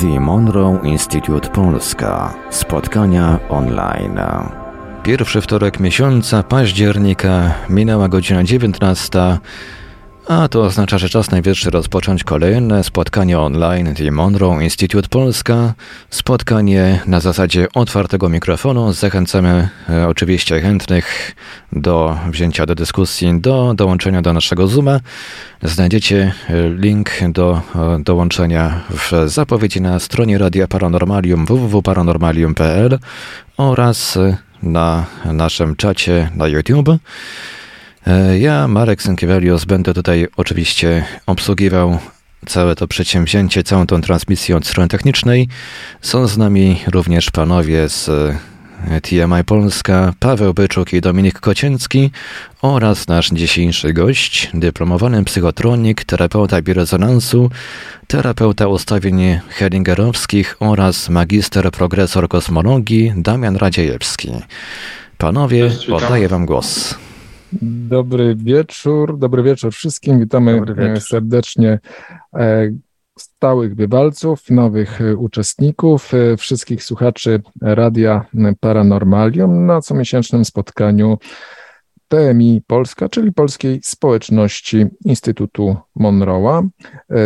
The Monroe Institute Polska. Spotkania online. Pierwszy wtorek miesiąca października minęła godzina 19. A to oznacza, że czas najwyższy rozpocząć kolejne spotkanie online The Monroe Institute Polska. Spotkanie na zasadzie otwartego mikrofonu. Zachęcamy e, oczywiście chętnych do wzięcia do dyskusji, do dołączenia do naszego Zooma. Znajdziecie e, link do e, dołączenia w zapowiedzi na stronie Radia Paranormalium www.paranormalium.pl oraz na naszym czacie na YouTube. E, ja, Marek Sękiewelios, będę tutaj oczywiście obsługiwał całe to przedsięwzięcie, całą tą transmisję od strony technicznej. Są z nami również panowie z e, TMI Polska, Paweł Byczuk i Dominik Kocięcki oraz nasz dzisiejszy gość, dyplomowany psychotronik, terapeuta biorezonansu, terapeuta ustawień Hellingerowskich oraz magister progresor kosmologii Damian Radziejewski. Panowie, oddaję wam głos. Dobry wieczór, dobry wieczór wszystkim. Witamy e, wieczór. serdecznie e, stałych bywalców, nowych e, uczestników, wszystkich słuchaczy Radia Paranormalium na comiesięcznym spotkaniu PMI Polska, czyli Polskiej Społeczności Instytutu Monroe'a.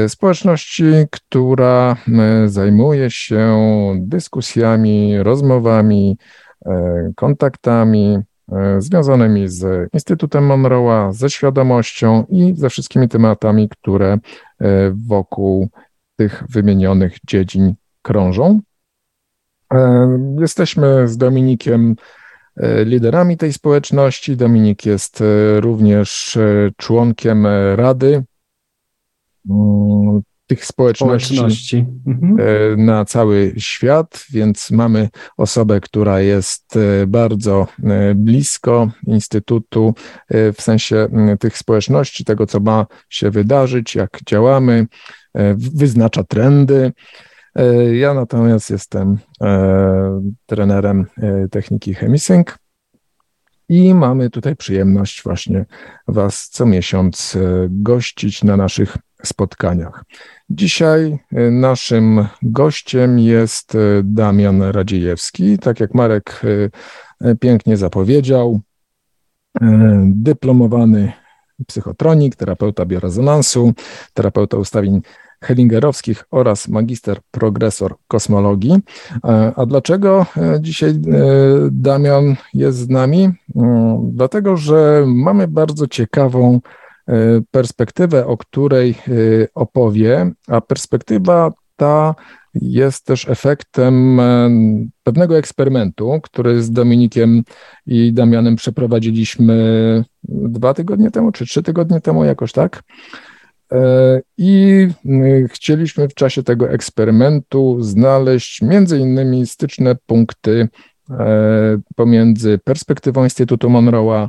Społeczności, która zajmuje się dyskusjami, rozmowami, kontaktami, związanymi z Instytutem Monroe'a, ze świadomością i ze wszystkimi tematami, które e, wokół tych wymienionych dziedzin krążą. E, jesteśmy z Dominikiem liderami tej społeczności. Dominik jest również członkiem Rady mm, tych społeczności, społeczności. Mhm. E, na cały świat, więc mamy osobę, która jest e, bardzo e, blisko Instytutu w sensie tych społeczności, tego, co ma się wydarzyć, jak działamy, wyznacza trendy. Ja natomiast jestem trenerem techniki Chemisync i mamy tutaj przyjemność właśnie Was co miesiąc gościć na naszych spotkaniach. Dzisiaj e, naszym gościem jest e, Damian Radziejewski. Tak jak Marek e, pięknie zapowiedział, dyplomowany psychotronik, terapeuta biorezonansu, terapeuta ustawień Hellingerowskich oraz magister progresor kosmologii. A dlaczego dzisiaj Damian jest z nami? Mm, dlatego, że mamy bardzo ciekawą perspektywę, o której e, opowie, a perspektywa ta jest też efektem e, pewnego eksperymentu, który z Dominikiem i Damianem przeprowadziliśmy dwa tygodnie temu, czy trzy tygodnie temu, jakoś tak. I chcieliśmy w czasie tego eksperymentu znaleźć między innymi styczne punkty pomiędzy perspektywą Instytutu Monroe'a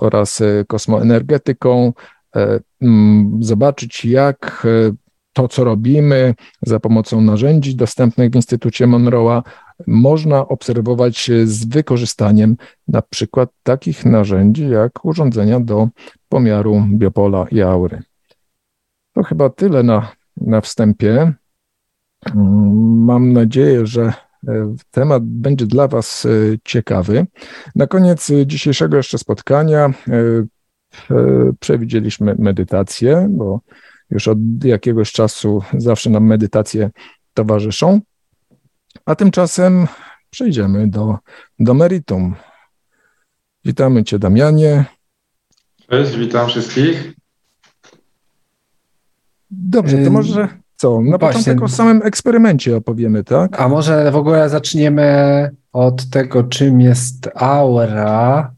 oraz kosmoenergetyką, E, mm, zobaczyć, jak e, to, co robimy za pomocą narzędzi dostępnych w Instytucie Monroe'a, można obserwować z wykorzystaniem na przykład takich narzędzi jak urządzenia do pomiaru biopola i aury. To chyba tyle na, na wstępie. Mm, mam nadzieję, że e, temat będzie dla Was ciekawy. Na koniec dzisiejszego jeszcze spotkania E, przewidzieliśmy medytację, bo już od jakiegoś czasu zawsze nam medytacje towarzyszą. A tymczasem przejdziemy do, do meritum. Witamy Cię, Damianie. Cześć, witam wszystkich. Dobrze, to może co? Na Właśnie. początek o samym eksperymencie opowiemy, tak? A może w ogóle zaczniemy od tego, czym jest aura,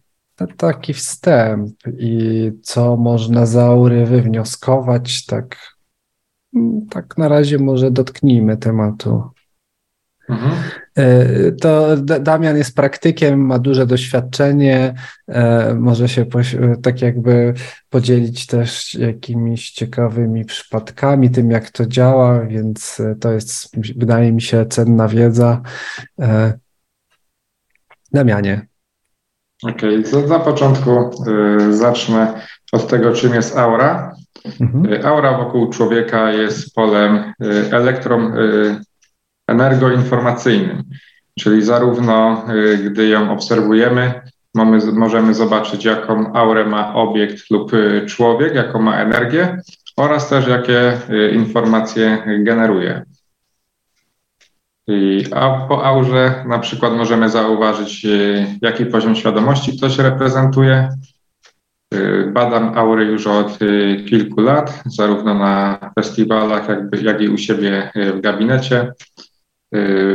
taki wstęp i co można z aury wywnioskować, tak, tak na razie może dotknijmy tematu. Mhm. E, to Damian jest praktykiem, ma duże doświadczenie, e, może się tak jakby podzielić też jakimiś ciekawymi przypadkami, tym jak to działa, więc to jest, wydaje mi się, cenna wiedza. E, Damianie, Okej, okay. na początku zacznę od tego, czym jest aura. Mhm. Aura wokół człowieka jest polem elektrom, energoinformacyjnym, czyli zarówno gdy ją obserwujemy, mamy, możemy zobaczyć, jaką aurę ma obiekt lub człowiek, jaką ma energię oraz też jakie informacje generuje. A po aurze na przykład możemy zauważyć, y, jaki poziom świadomości ktoś reprezentuje. Y, badam aury już od y, kilku lat, zarówno na festiwalach, jak i u siebie w gabinecie.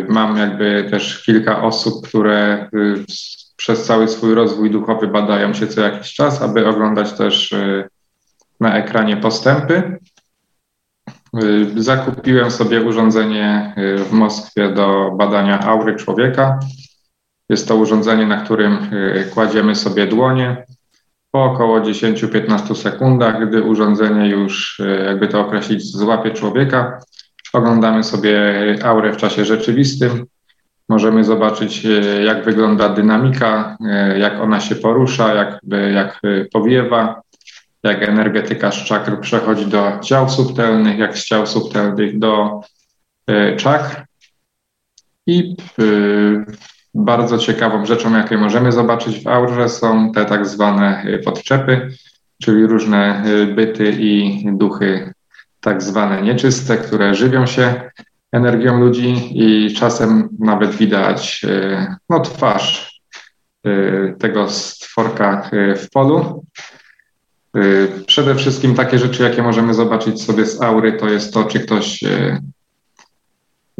Mam jakby też kilka osób, które przez cały swój rozwój duchowy badają się co jakiś czas, aby oglądać też na ekranie postępy. Y, zakupiłem sobie urządzenie y, w Moskwie do badania aury człowieka. Jest to urządzenie, na którym y, kładziemy sobie dłonie. Po około 10-15 sekundach, gdy urządzenie już, jakby to określić, złapie człowieka, oglądamy sobie aurę w czasie rzeczywistym. Możemy zobaczyć, jak wygląda dynamika, jak ona się porusza, jak, jak powiewa, jak energetyka z czakr przechodzi do ciał subtelnych, jak z ciał subtelnych do czakr. I bardzo ciekawą rzeczą, jakie możemy zobaczyć w aurze, są te tak zwane e, podczepy, czyli różne byty i duchy tak zwane nieczyste, które żywią się energią ludzi i czasem nawet widać no, twarz tego stworka w polu. Y, przede wszystkim takie rzeczy, jakie możemy zobaczyć sobie z aury, to jest to, czy ktoś y,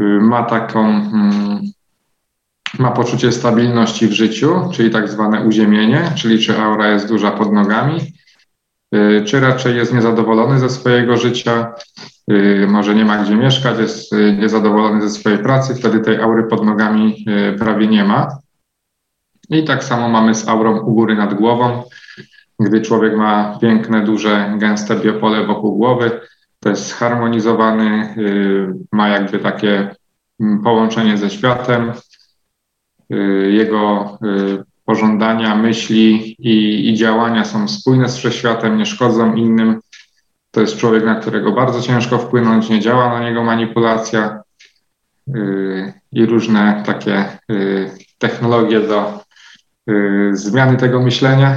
y, ma taką, mm, ma poczucie stabilności w życiu, czyli tak zwane uziemienie, czyli czy aura jest duża pod nogami, czy raczej jest niezadowolony ze swojego życia, może nie ma gdzie mieszkać, jest niezadowolony ze swojej pracy, wtedy tej aury pod nogami prawie nie ma. I tak samo mamy z aurą u góry nad głową gdy człowiek ma piękne, duże, gęste biopole wokół głowy, to jest zharmonizowany, y, ma jakby takie mm, połączenie ze światem. Y, jego y, pożądania, myśli i, i działania są spójne z wszechświatem, nie szkodzą innym. To jest człowiek, na którego bardzo ciężko wpłynąć, nie działa na niego manipulacja i różne takie technologie do zmiany tego myślenia.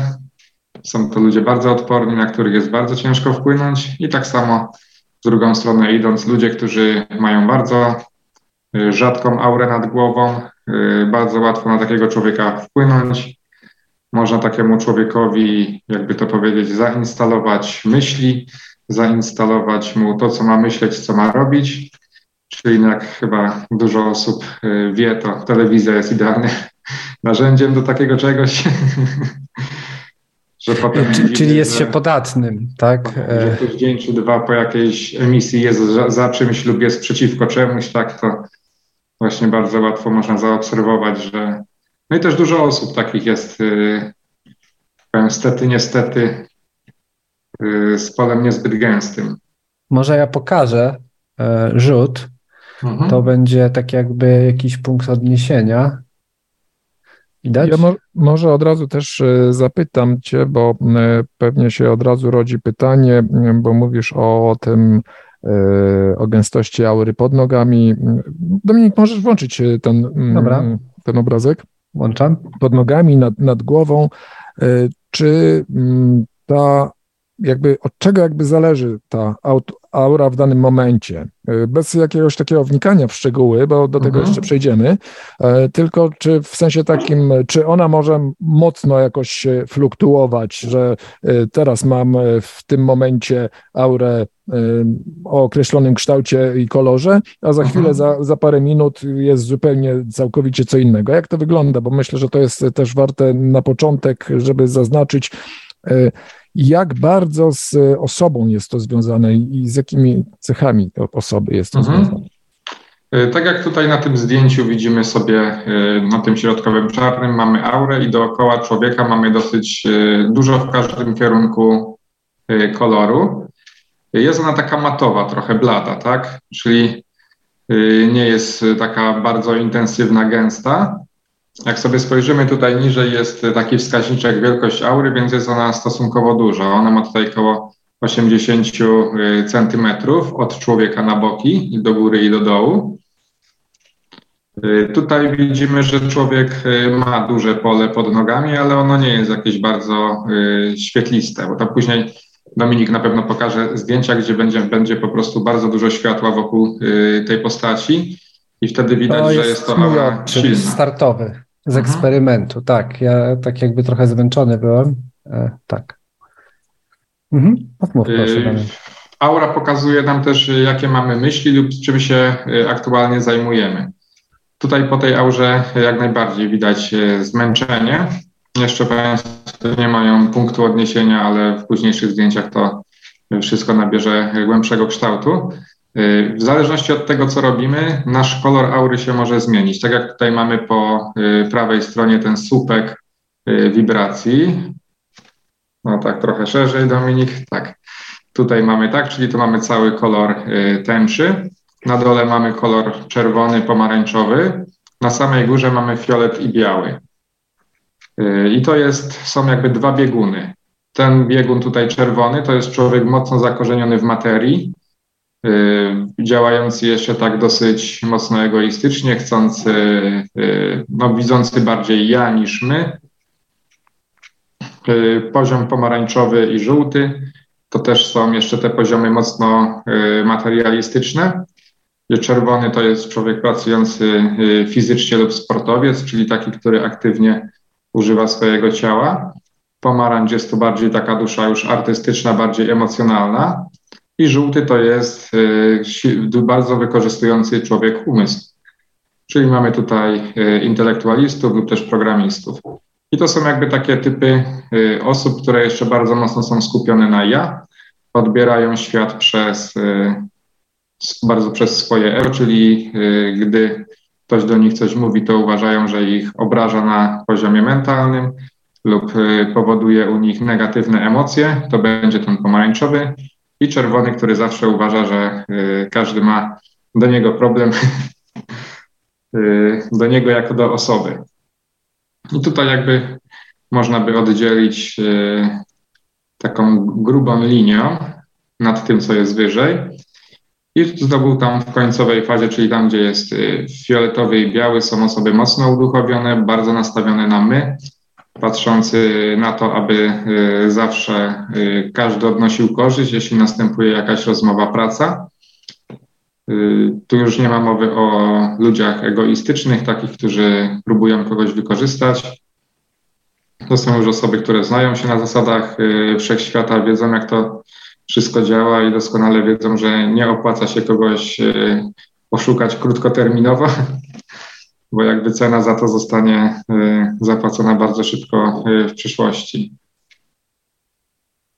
Są to ludzie bardzo odporni, na których jest bardzo ciężko wpłynąć i tak samo z drugą stronę idąc ludzie, którzy mają bardzo y, rzadką aurę nad głową, bardzo łatwo na takiego człowieka wpłynąć. Można takiemu człowiekowi, jakby to powiedzieć, zainstalować myśli, zainstalować mu to, co ma myśleć, co ma robić. Czyli jak chyba dużo osób y, wie, to telewizja jest idealnym narzędziem do takiego czegoś. Że potem Czy, czyli jest się podatnym, tak? Że ktoś dzień czy dwa po jakiejś emisji jest za, za czymś lub jest przeciwko czemuś, tak, to właśnie bardzo łatwo można zaobserwować, że no i też dużo osób takich jest, yy, niestety, niestety, yy, z polem niezbyt gęstym. Może ja pokażę yy, rzut. Mhm. To będzie tak jakby jakiś punkt odniesienia. Widać? Ja mo może od razu też e, zapytam Cię, bo e, pewnie się od razu rodzi pytanie, bo mówisz o tym, o gęstości aury pod nogami. Dominik, możesz włączyć ten, Dobra. ten obrazek? Włączam. Pod nogami, nad, nad głową. Czy ta jakby od czego jakby zależy ta aura w danym momencie? Y, bez jakiegoś takiego wnikania w szczegóły, bo do tego mhm. jeszcze przejdziemy, tylko czy w sensie takim, czy ona może mocno jakoś fluktuować, że y, teraz mam w tym momencie aurę y, o określonym kształcie i kolorze, a za chwilę, za, za parę minut jest zupełnie całkowicie co innego. Jak to wygląda? Bo myślę, że to jest też warte na początek, żeby zaznaczyć, jak bardzo z osobą jest to związane i z jakimi cechami osoby jest to mhm. związane. E, tak jak tutaj na tym zdjęciu widzimy sobie na tym środkowym czarnym mamy aurę i dookoła człowieka mamy dosyć dużo w każdym kierunku koloru. Jest ona taka matowa, trochę blada, tak? Czyli nie jest taka bardzo intensywna, gęsta, jak sobie spojrzymy tutaj niżej jest taki wskaźniczek wielkość aury, więc jest ona stosunkowo duża. Ona ma tutaj około 80 y, centymetrów od człowieka na boki, do góry i do dołu. Y, tutaj widzimy, że człowiek y, ma duże pole pod nogami, ale ono nie jest jakieś bardzo y, świetliste, bo to później Dominik na pewno pokaże zdjęcia, gdzie będzie, będzie po prostu bardzo dużo światła wokół tej postaci i wtedy widać, jest że jest to aura silna. startowy z mhm. eksperymentu, tak. Ja tak jakby trochę zmęczony byłem. E, tak. Mhm. Mów, proszę, Aura pokazuje nam też, jakie mamy myśli lub czym się aktualnie zajmujemy. Tutaj po tej aurze jak najbardziej widać zmęczenie. Jeszcze Państwo nie mają punktu odniesienia, ale w późniejszych zdjęciach to wszystko nabierze głębszego kształtu. E, w zależności od tego, co robimy, nasz kolor aury się może zmienić. Tak jak tutaj mamy po e, prawej stronie ten słupek wibracji. No tak, trochę szerzej, Dominik. Tak. Tutaj mamy tak, czyli tu mamy cały kolor tęczy. Na dole mamy kolor czerwony, pomarańczowy. Na samej górze mamy fiolet i biały. Y, I to jest, są jakby dwa bieguny. Ten biegun tutaj czerwony to jest człowiek mocno zakorzeniony w materii, y, działający jeszcze tak dosyć mocno egoistycznie, chcący, y, no widzący bardziej ja niż my. Poziom pomarańczowy i żółty to też są jeszcze te poziomy mocno materialistyczne. Czerwony to jest człowiek pracujący fizycznie lub sportowiec, czyli taki, który aktywnie używa swojego ciała. Pomarańcz jest to bardziej taka dusza już artystyczna, bardziej emocjonalna. I żółty to jest y, bardzo wykorzystujący człowiek umysł. Czyli mamy tutaj y, intelektualistów lub też programistów. I to są jakby takie typy osób, które jeszcze bardzo mocno są skupione na ja, odbierają świat przez bardzo przez swoje ego, czyli y, gdy ktoś do nich coś mówi, to uważają, że ich obraża na poziomie mentalnym lub y, powoduje u nich negatywne emocje, to będzie ten pomarańczowy i czerwony, który zawsze uważa, że y, każdy ma do niego problem, do niego jako do osoby. I tutaj jakby można by oddzielić taką grubą linią nad tym, co jest wyżej. I zdobył tam w końcowej fazie, czyli tam, gdzie jest y, fioletowy i biały, są osoby mocno uduchowione, bardzo nastawione na my, patrzący na to, aby y, zawsze y, każdy odnosił korzyść, jeśli następuje jakaś rozmowa, praca. Tu już nie ma mowy o ludziach egoistycznych, takich, którzy próbują kogoś wykorzystać. To są już osoby, które znają się na zasadach wszechświata, wiedzą, jak to wszystko działa i doskonale wiedzą, że nie opłaca się kogoś e, oszukać krótkoterminowo, bo jakby cena za to zostanie e, zapłacona bardzo szybko e, w przyszłości.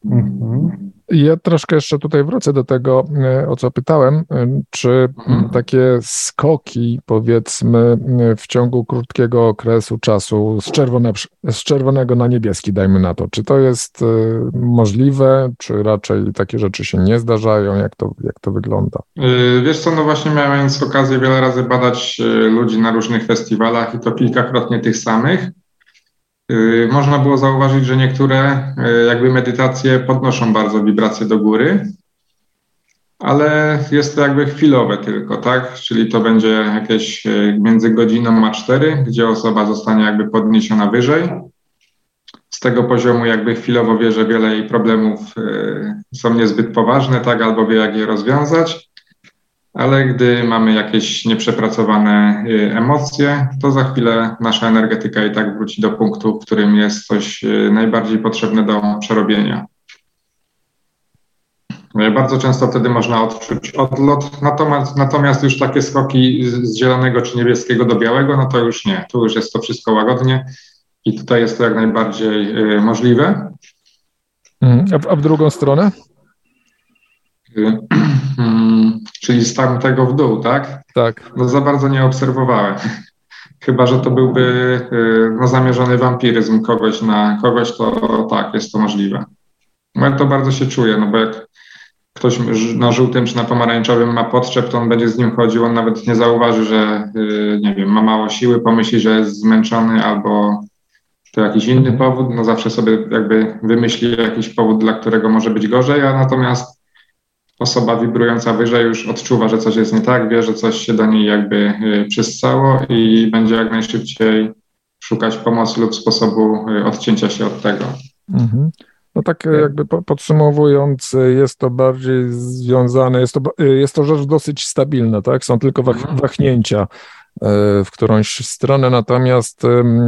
Mhm. Ja troszkę jeszcze tutaj wrócę do tego, e, o co pytałem. E, czy mhm. takie skoki, powiedzmy, e, w ciągu krótkiego okresu czasu z, czerwone, z czerwonego na niebieski, dajmy na to, czy to jest możliwe, czy raczej takie rzeczy się nie zdarzają? Jak to, jak to wygląda? Wiesz co, no właśnie miałem okazję wiele razy badać ludzi na różnych festiwalach i to kilkakrotnie tych samych. Y, można było zauważyć, że niektóre y, jakby medytacje podnoszą bardzo wibracje do góry, ale jest to jakby chwilowe tylko, tak? Czyli to będzie jakieś y, między godziną a cztery, gdzie osoba zostanie jakby podniesiona wyżej. Z tego poziomu jakby chwilowo wie, że wiele jej problemów są niezbyt poważne, tak? Albo wie, jak je rozwiązać ale gdy mamy jakieś nieprzepracowane y, emocje, to za chwilę nasza energetyka i tak wróci do punktu, w którym jest coś y, najbardziej potrzebne do przerobienia. Y, bardzo często wtedy można odczuć odlot, natomiast, natomiast już takie skoki z zielonego czy niebieskiego do białego, no to już nie. Tu już jest to wszystko łagodnie i tutaj jest to jak najbardziej możliwe. Mhm. A w, a w drugą stronę? Czyli z tamtego w dół, tak? Tak. No za bardzo nie obserwowałem. Chyba, że to byłby y, no, zamierzony wampiryzm kogoś na kogoś, to tak, jest to możliwe. No, ja to bardzo się czuję, no bo jak ktoś na żółtym czy na pomarańczowym ma podczep, to on będzie z nim chodził, on nawet nie zauważy, że y, nie wiem, ma mało siły, pomyśli, że jest zmęczony albo to jakiś inny powód, no zawsze sobie jakby wymyśli jakiś powód, dla którego może być gorzej, a natomiast osoba wibrująca wyżej już odczuwa, że coś jest nie tak, wie, że coś się do niej jakby przyscało i będzie jak najszybciej szukać pomocy lub sposobu odcięcia się od tego. Mhm. No tak jakby podsumowując, jest to bardziej związane, jest to, jest to rzecz dosyć stabilna, tak? Są tylko wach, mhm. wahnięcia w którąś stronę, natomiast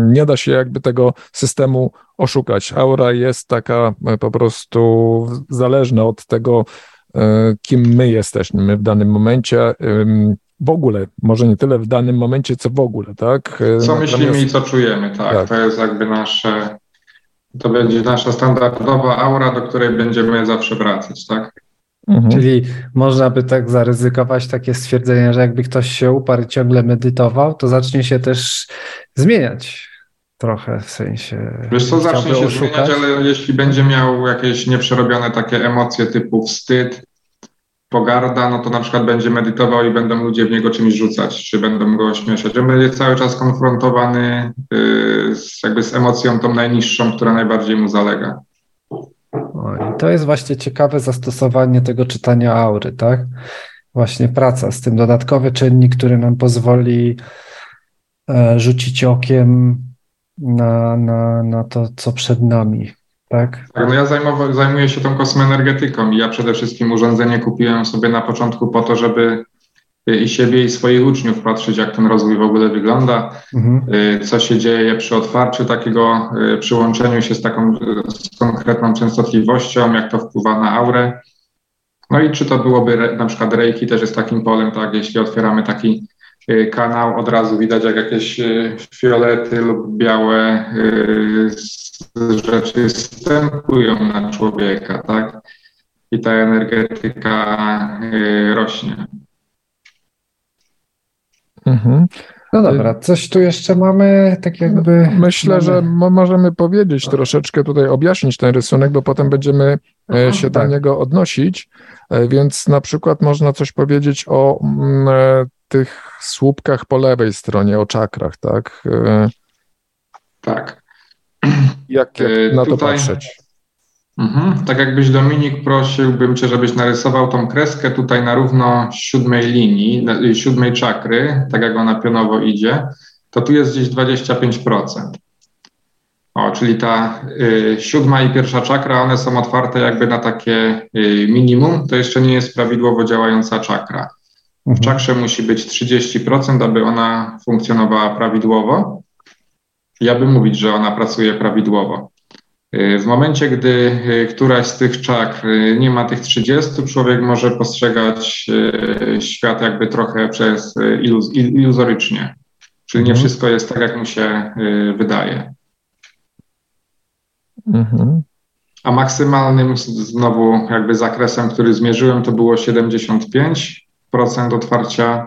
nie da się jakby tego systemu oszukać. Aura jest taka po prostu zależna od tego, kim my jesteśmy w danym momencie. W ogóle, może nie tyle w danym momencie, co w ogóle, tak? Co myślimy i co czujemy, tak. tak. To jest jakby nasze to będzie nasza standardowa aura, do której będziemy zawsze wracać, tak? Mhm. Czyli można by tak zaryzykować takie stwierdzenie, że jakby ktoś się uparł i ciągle medytował, to zacznie się też zmieniać trochę w sensie. Wiesz co, zacznie się oszukać. zmieniać, ale jeśli będzie miał jakieś nieprzerobione takie emocje typu wstyd, pogarda, no to na przykład będzie medytował i będą ludzie w niego czymś rzucać, czy będą go śmieszać. On będzie cały czas konfrontowany y, z, jakby z emocją tą najniższą, która najbardziej mu zalega. I to jest właśnie ciekawe zastosowanie tego czytania aury, tak? Właśnie praca z tym dodatkowy czynnik, który nam pozwoli e, rzucić okiem na, na, na to, co przed nami. Tak. tak no ja zajmuję się tą kosmoenergetyką i ja przede wszystkim urządzenie kupiłem sobie na początku po to, żeby y, i siebie, i swoich uczniów patrzeć, jak ten rozwój w ogóle wygląda, mhm. Y, co się dzieje przy otwarciu takiego, y, przyłączeniu się z taką z konkretną częstotliwością, jak to wpływa na aurę. No i czy to byłoby na przykład Reiki też jest takim polem, tak, jeśli otwieramy taki kanał, od razu widać jak jakieś fiolety lub białe rzeczy stępują na człowieka, tak? I ta energetyka y, rośnie. Mhm. No dobra, coś tu jeszcze mamy, tak jakby. Myślę, mamy... że możemy powiedzieć troszeczkę tutaj, objaśnić ten rysunek, bo potem będziemy e, się tak. do niego odnosić. E, więc na przykład można coś powiedzieć o mm, e, tych słupkach po lewej stronie, o czakrach, tak? Tak. Jak, jak e, na to patrzeć? Mhm. Tak jakbyś Dominik prosiłbym Cię, żebyś narysował tą kreskę tutaj na równo siódmej linii, siódmej czakry, tak jak ona pionowo idzie, to tu jest gdzieś 25%. O, czyli ta y, siódma i pierwsza czakra, one są otwarte jakby na takie y, minimum, to jeszcze nie jest prawidłowo działająca czakra. W mhm. czakrze musi być 30%, aby ona funkcjonowała prawidłowo ja bym mówić, że ona pracuje prawidłowo. Y, w momencie, gdy y, któraś z tych czakr y, nie ma tych 30, człowiek może postrzegać świat jakby trochę przez iluz iluzorycznie. Czyli nie mhm. wszystko jest tak, jak mu się wydaje. Mhm. A maksymalnym znowu jakby zakresem, który zmierzyłem, to było 75% otwarcia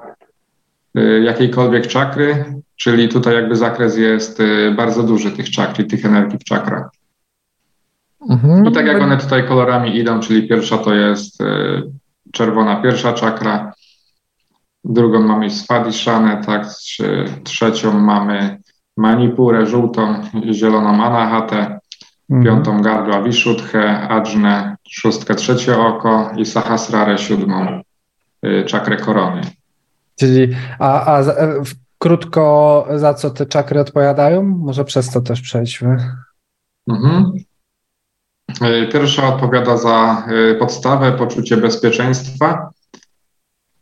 jakiejkolwiek czakry Czyli tutaj jakby zakres jest y, bardzo duży tych czakr i tych energii w czakrach. Mhm. I tak jak one tutaj kolorami idą, czyli pierwsza to jest y, czerwona pierwsza czakra, drugą mamy Swadhiszanę, tak, trzecią mamy Manipurę, żółtą, zieloną Anahatę, mhm. piątą Gardła Vishuddhę, Ajnę, szóstkę trzecie oko i Sahasrarę siódmą, y, czakrę korony. Czyli, a, a krótko, za co te czakry odpowiadają? Może przez to też przejdźmy. Mhm. E, pierwsza odpowiada za e, podstawę, poczucie bezpieczeństwa,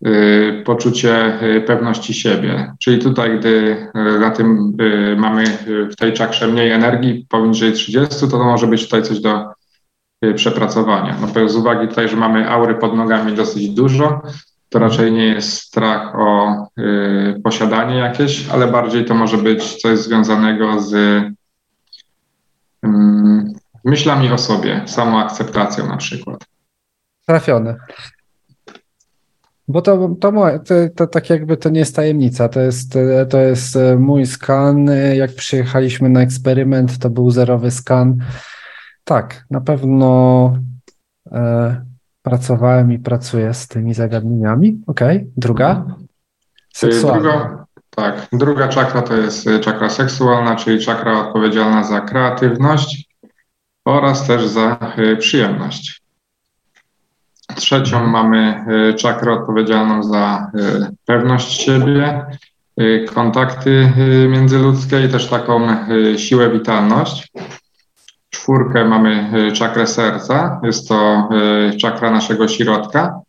e, poczucie pewności siebie. Czyli tutaj, gdy na tym mamy w tej czakrze mniej energii, poniżej 30, to, to może być tutaj coś do przepracowania. No, z uwagi tutaj, że mamy aury pod nogami dosyć dużo, to raczej nie jest strach o y, posiadanie jakieś, ale bardziej to może być coś związanego z y, myślami o sobie, samoakceptacją na przykład. Trafione. Bo to, to, to, to tak jakby to nie jest tajemnica, to jest, to jest e, mój skan. Jak przyjechaliśmy na eksperyment, to był zerowy skan. Tak, na pewno e, pracowałem i pracuję z tymi zagadnieniami. Okej, okay. druga? Mhm. Seksualna. Druga, tak, druga czakra to jest y, czakra seksualna, czyli czakra odpowiedzialna za kreatywność oraz też za y, przyjemność. Trzecią mamy czakrę odpowiedzialną za pewność siebie, kontakty międzyludzkie i też taką siłę, witalność. Czwórkę mamy czakrę serca, jest to czakra naszego środka.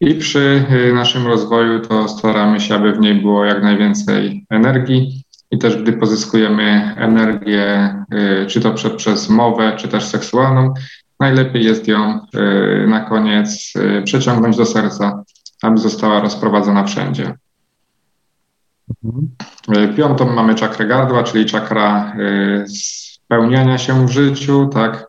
I przy naszym rozwoju to staramy się, aby w niej było jak najwięcej energii. I też gdy pozyskujemy energię, czy to przez mowę, czy też seksualną, najlepiej jest ją na koniec przeciągnąć do serca, aby została rozprowadzona wszędzie. Mhm. Piątą mamy czakrę gardła, czyli czakra spełniania się w życiu, tak,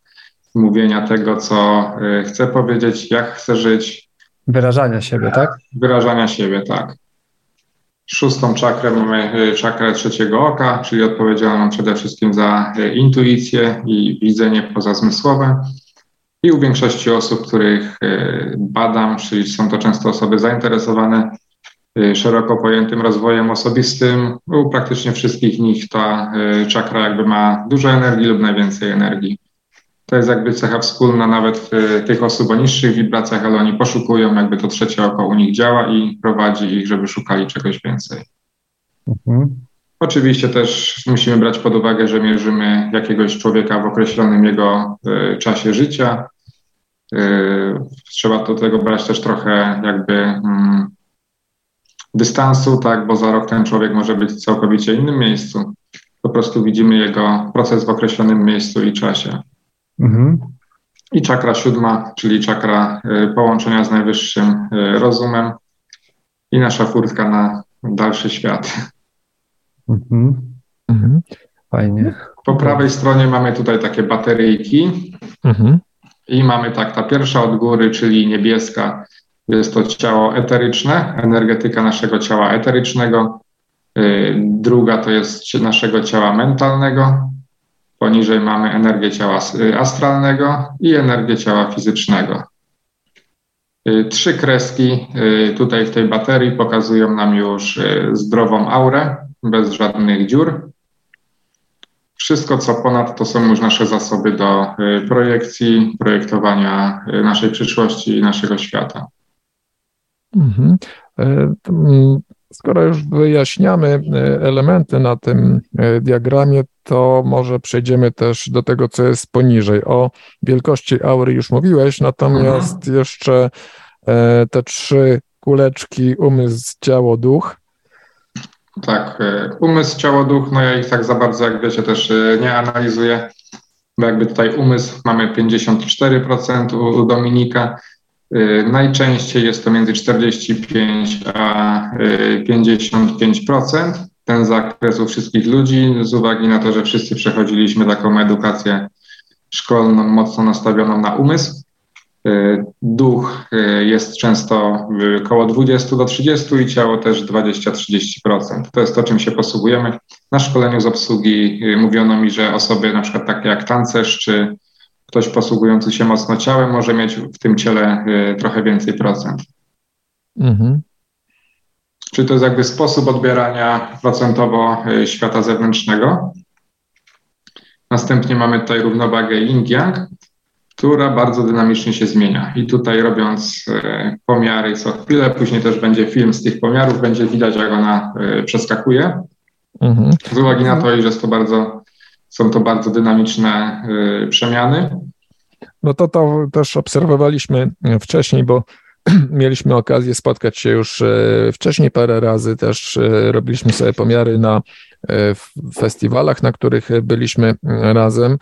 mówienia tego, co chcę powiedzieć, jak chcę żyć. Wyrażania siebie, tak? Wyrażania siebie, tak. Szóstą czakrę mamy czakrę trzeciego oka, czyli odpowiedzialną przede wszystkim za intuicję i widzenie pozazmysłowe. I u większości osób, których badam, czyli są to często osoby zainteresowane Y, szeroko pojętym rozwojem osobistym. U praktycznie wszystkich nich ta y, czakra jakby ma dużo energii lub najwięcej energii. To jest jakby cecha wspólna nawet tych osób o niższych wibracjach, ale oni poszukują, jakby to trzecie oko u nich działa i prowadzi ich, żeby szukali czegoś więcej. Mhm. Oczywiście też musimy brać pod uwagę, że mierzymy jakiegoś człowieka w określonym jego y, czasie życia. Trzeba do tego brać też trochę jakby mm, dystansu, tak, bo za rok ten człowiek może być w całkowicie innym miejscu. Po prostu widzimy jego proces w określonym miejscu i czasie. Mhm. I czakra siódma, czyli czakra y, połączenia z najwyższym y, rozumem i nasza furtka na dalszy świat. Mhm. Mhm. Fajnie. Po prawej stronie mamy tutaj takie bateryjki. Mhm. I mamy tak, ta pierwsza od góry, czyli niebieska, jest to ciało eteryczne, energetyka naszego ciała eterycznego. Y, druga to jest naszego ciała mentalnego. Poniżej mamy energię ciała y, astralnego i energię ciała fizycznego. Y, trzy kreski tutaj w tej baterii pokazują nam już zdrową aurę, bez żadnych dziur. Wszystko, co ponad, to są już nasze zasoby do projekcji, projektowania naszej przyszłości i naszego świata. Mhm. E, skoro już wyjaśniamy e, elementy na tym e, diagramie, to może przejdziemy też do tego, co jest poniżej. O wielkości aury już mówiłeś, natomiast jeszcze te trzy kuleczki umysł, ciało, duch. Tak, umysł, ciało, duch, no ja ich tak za bardzo, jak wiecie, też nie analizuję, bo jakby tutaj umysł mamy 54% u Dominika, najczęściej jest to między 45 a 55%. Y, Ten zakres u wszystkich ludzi, z uwagi na to, że wszyscy przechodziliśmy taką edukację szkolną, mocno nastawioną na umysł. Y, duch jest często około 20 do 30 i ciało też 20-30%. To jest to, czym się posługujemy. Na szkoleniu z obsługi mówiono mi, że osoby na przykład takie jak tancerz czy ktoś posługujący się mocno ciałem może mieć w tym ciele y, trochę więcej procent. Mhm. Czy to jest jakby sposób odbierania procentowo y, świata zewnętrznego? Następnie mamy tutaj równowagę yin-yang, która bardzo dynamicznie się zmienia. I tutaj robiąc y, pomiary co chwilę, później też będzie film z tych pomiarów, będzie widać, jak ona przeskakuje. Mhm. Z uwagi na to, że jest to bardzo są to bardzo dynamiczne y, przemiany. No to to też obserwowaliśmy wcześniej, bo mieliśmy okazję spotkać się już y, wcześniej parę razy, też y, robiliśmy sobie pomiary na festiwalach, na których byliśmy razem.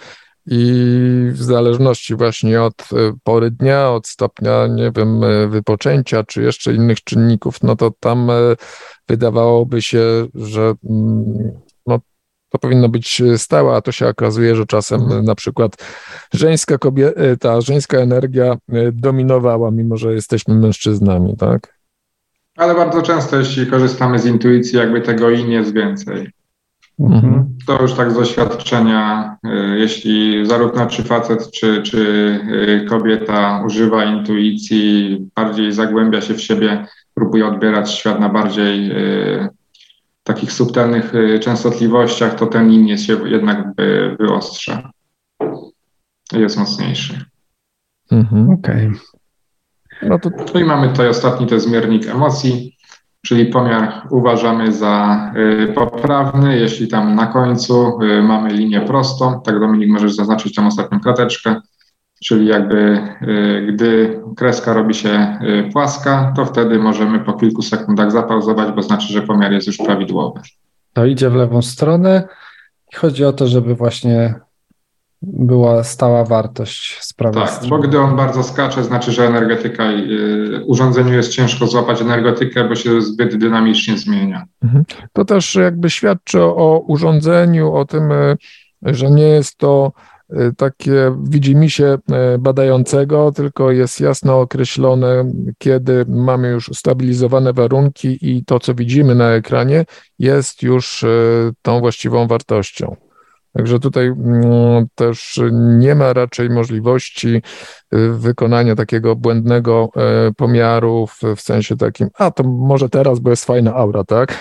I w zależności właśnie od pory dnia, od stopnia, nie wiem, wypoczęcia, czy jeszcze innych czynników, no to tam wydawałoby się, że mm, to powinno być e, stałe, a to się okazuje, że czasem mhm. na przykład żeńska kobieta, e, żeńska energia e, dominowała, mimo że jesteśmy mężczyznami, tak? Ale bardzo często, jeśli korzystamy z intuicji, jakby tego i jest więcej. Mhm. To już tak z doświadczenia, jeśli zarówno czy facet, czy, czy kobieta używa intuicji, bardziej zagłębia się w siebie, próbuje odbierać świat na bardziej takich subtelnych y, częstotliwościach, to ten in jest się jednak wyostrza. Jest mocniejszy. Mhm. Okej. Okay. No, to... no i mamy tutaj ostatni, to jest miernik emocji, czyli pomiar uważamy za y, poprawny, jeśli tam na końcu y, mamy linię prostą, tak Dominik możesz zaznaczyć tam ostatnią krateczkę, czyli jakby y, gdy kreska robi się płaska, to wtedy możemy po kilku sekundach zapauzować, bo znaczy, że pomiar jest już prawidłowy. To idzie w lewą stronę i chodzi o to, żeby właśnie była stała wartość sprawy. Tak, bo gdy on bardzo skacze, znaczy, że energetyka, y, urządzeniu jest ciężko złapać energetykę, bo się zbyt dynamicznie zmienia. Mhm. To też jakby świadczy o urządzeniu, o tym, y, że nie jest to takie widzimisię badającego, tylko jest jasno określone, kiedy mamy już ustabilizowane warunki i to, co widzimy na ekranie, jest już tą właściwą wartością. Także tutaj mm, też nie ma raczej możliwości y, wykonania takiego błędnego e, pomiaru w, w sensie takim, a to może teraz, bo jest fajna aura, tak?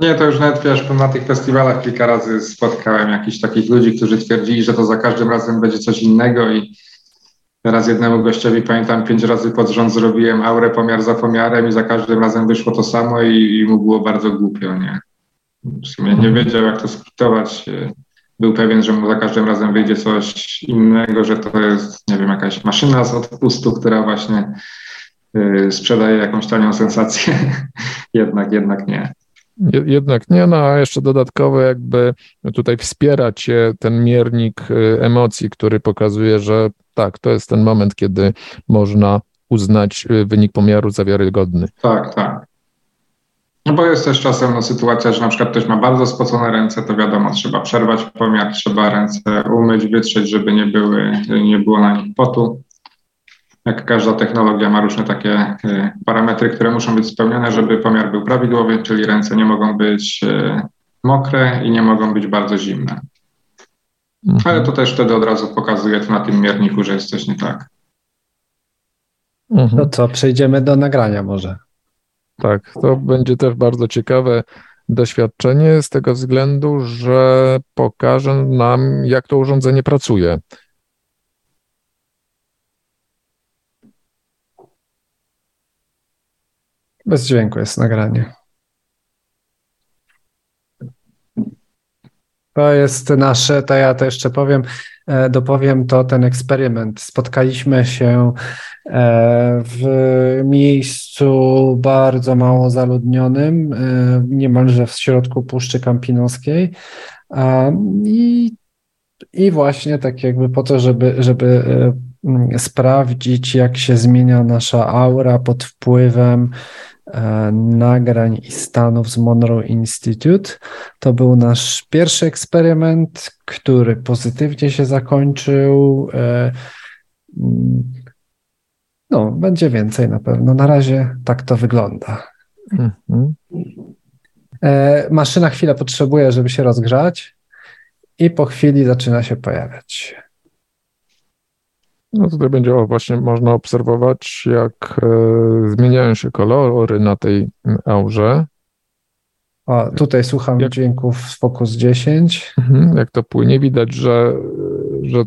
Nie, to już nawet wiesz, na tych festiwalach kilka razy spotkałem jakichś takich ludzi, którzy twierdzili, że to za każdym razem będzie coś innego i teraz jednemu gościowi pamiętam pięć razy pod rząd zrobiłem aurę pomiar za pomiarem i za każdym razem wyszło to samo i, i mu było bardzo głupio, nie? W sumie nie wiedział, jak to skryptować był pewien, że mu za każdym razem wyjdzie coś innego, że to jest, nie wiem, jakaś maszyna z odpustu, która właśnie y, sprzedaje jakąś tanią sensację. jednak, jednak nie. Jednak nie, no a jeszcze dodatkowo jakby tutaj wspierać ten miernik y, emocji, który pokazuje, że tak, to jest ten moment, kiedy można uznać y, wynik pomiaru za wiarygodny. Tak, tak. No bo jest też czasem no, sytuacja, że na przykład ktoś ma bardzo spocone ręce, to wiadomo, trzeba przerwać pomiar, trzeba ręce umyć, wytrzeć, żeby nie, były, nie było na nich potu. Jak każda technologia ma różne takie y, parametry, które muszą być spełnione, żeby pomiar był prawidłowy, czyli ręce nie mogą być y, mokre i nie mogą być bardzo zimne. Mhm. Ale to też wtedy od razu pokazuje to na tym mierniku, że jest coś nie tak. Mhm. No co, przejdziemy do nagrania może. Tak, to będzie też bardzo ciekawe doświadczenie z tego względu, że pokaże nam, jak to urządzenie pracuje. Bez dźwięku jest nagranie. To jest nasze, to ja to jeszcze powiem, e, dopowiem to ten eksperyment. Spotkaliśmy się e, w miejscu bardzo mało zaludnionym, e, niemalże w środku Puszczy Kampinoskiej. I, i właśnie tak jakby po to, żeby, żeby sprawdzić, jak się zmienia nasza aura pod wpływem nagrań i stanów z Monroe Institute. To był nasz pierwszy eksperyment, który pozytywnie się zakończył. E, mm, no, będzie więcej na pewno. Na razie tak to wygląda. Mhm. E, maszyna chwilę potrzebuje, żeby się rozgrzać, i po chwili zaczyna się pojawiać. No tutaj będzie o, właśnie można obserwować, jak e, zmieniają się kolory na tej aurze. A tutaj słucham jak, dźwięków z Focus 10. Mhm, jak to płynie, widać, że, że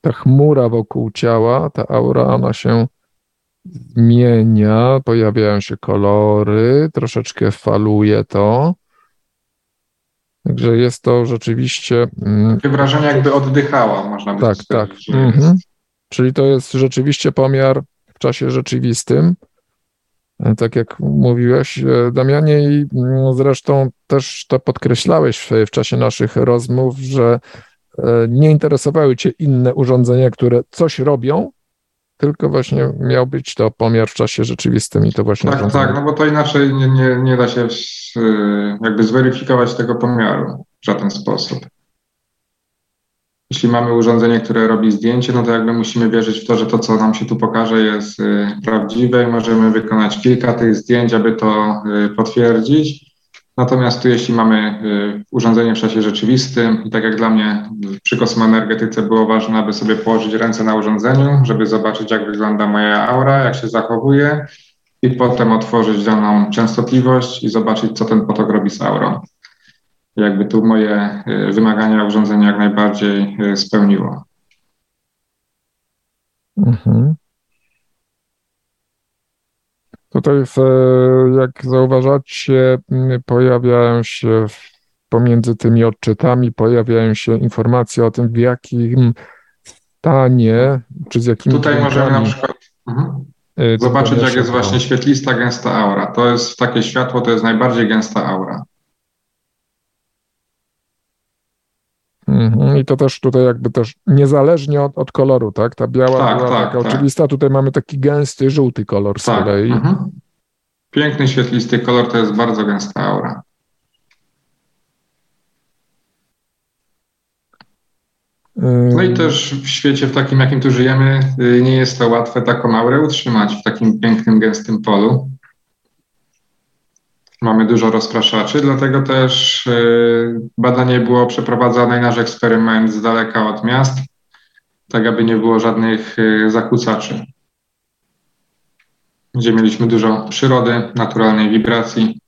ta chmura wokół ciała, ta aura, ona się zmienia, pojawiają się kolory, troszeczkę faluje to. Także jest to rzeczywiście. Mm, Takie wrażenie, jakby oddychała, można by Tak, tak. Mhm. Czyli to jest rzeczywiście pomiar w czasie rzeczywistym. E, tak jak mówiłeś, e, Damianie, i mm, zresztą też to podkreślałeś w, w czasie naszych rozmów, że e, nie interesowały Cię inne urządzenia, które coś robią, tylko właśnie miał być to pomiar w czasie rzeczywistym i to właśnie. Tak, tak, no bo to inaczej nie, nie, nie da się jakby zweryfikować tego pomiaru w żaden sposób. Jeśli mamy urządzenie, które robi zdjęcie, no to jakby musimy wierzyć w to, że to, co nam się tu pokaże, jest y, prawdziwe i możemy wykonać kilka tych zdjęć, aby to y, potwierdzić. Natomiast tu jeśli mamy y, urządzenie w czasie rzeczywistym i tak jak dla mnie przy kosmoenergetyce było ważne, aby sobie położyć ręce na urządzeniu, żeby zobaczyć jak wygląda moja aura, jak się zachowuje i potem otworzyć daną częstotliwość i zobaczyć co ten potok robi z aurą. Jakby tu moje y, wymagania urządzenia jak najbardziej y, spełniło. Mhm. Tutaj, w, jak zauważacie, pojawiają się pomiędzy tymi odczytami, pojawiają się informacje o tym, w jakim stanie, czy z jakimi. Tutaj możemy na przykład. Mhm. Y, zobaczyć, jak jest właśnie świetlista, gęsta aura. To jest takie światło, to jest najbardziej gęsta aura. Mhm. I to też tutaj jakby też niezależnie od, od koloru, tak? Ta biała tak, była tak, taka tak. oczywista, tutaj mamy taki gęsty, żółty kolor z tak. kolei. Mhm. Piękny, świetlisty kolor to jest bardzo gęsta aura. No i też w świecie, w takim jakim tu żyjemy, y, nie jest to łatwe taką aurę utrzymać w takim pięknym, gęstym polu. Mamy dużo rozpraszaczy, dlatego też y, badanie było przeprowadzone, nasz eksperyment z daleka od miast, tak aby nie było żadnych y, zakłócaczy. Gdzie mieliśmy dużo przyrody, naturalnej wibracji.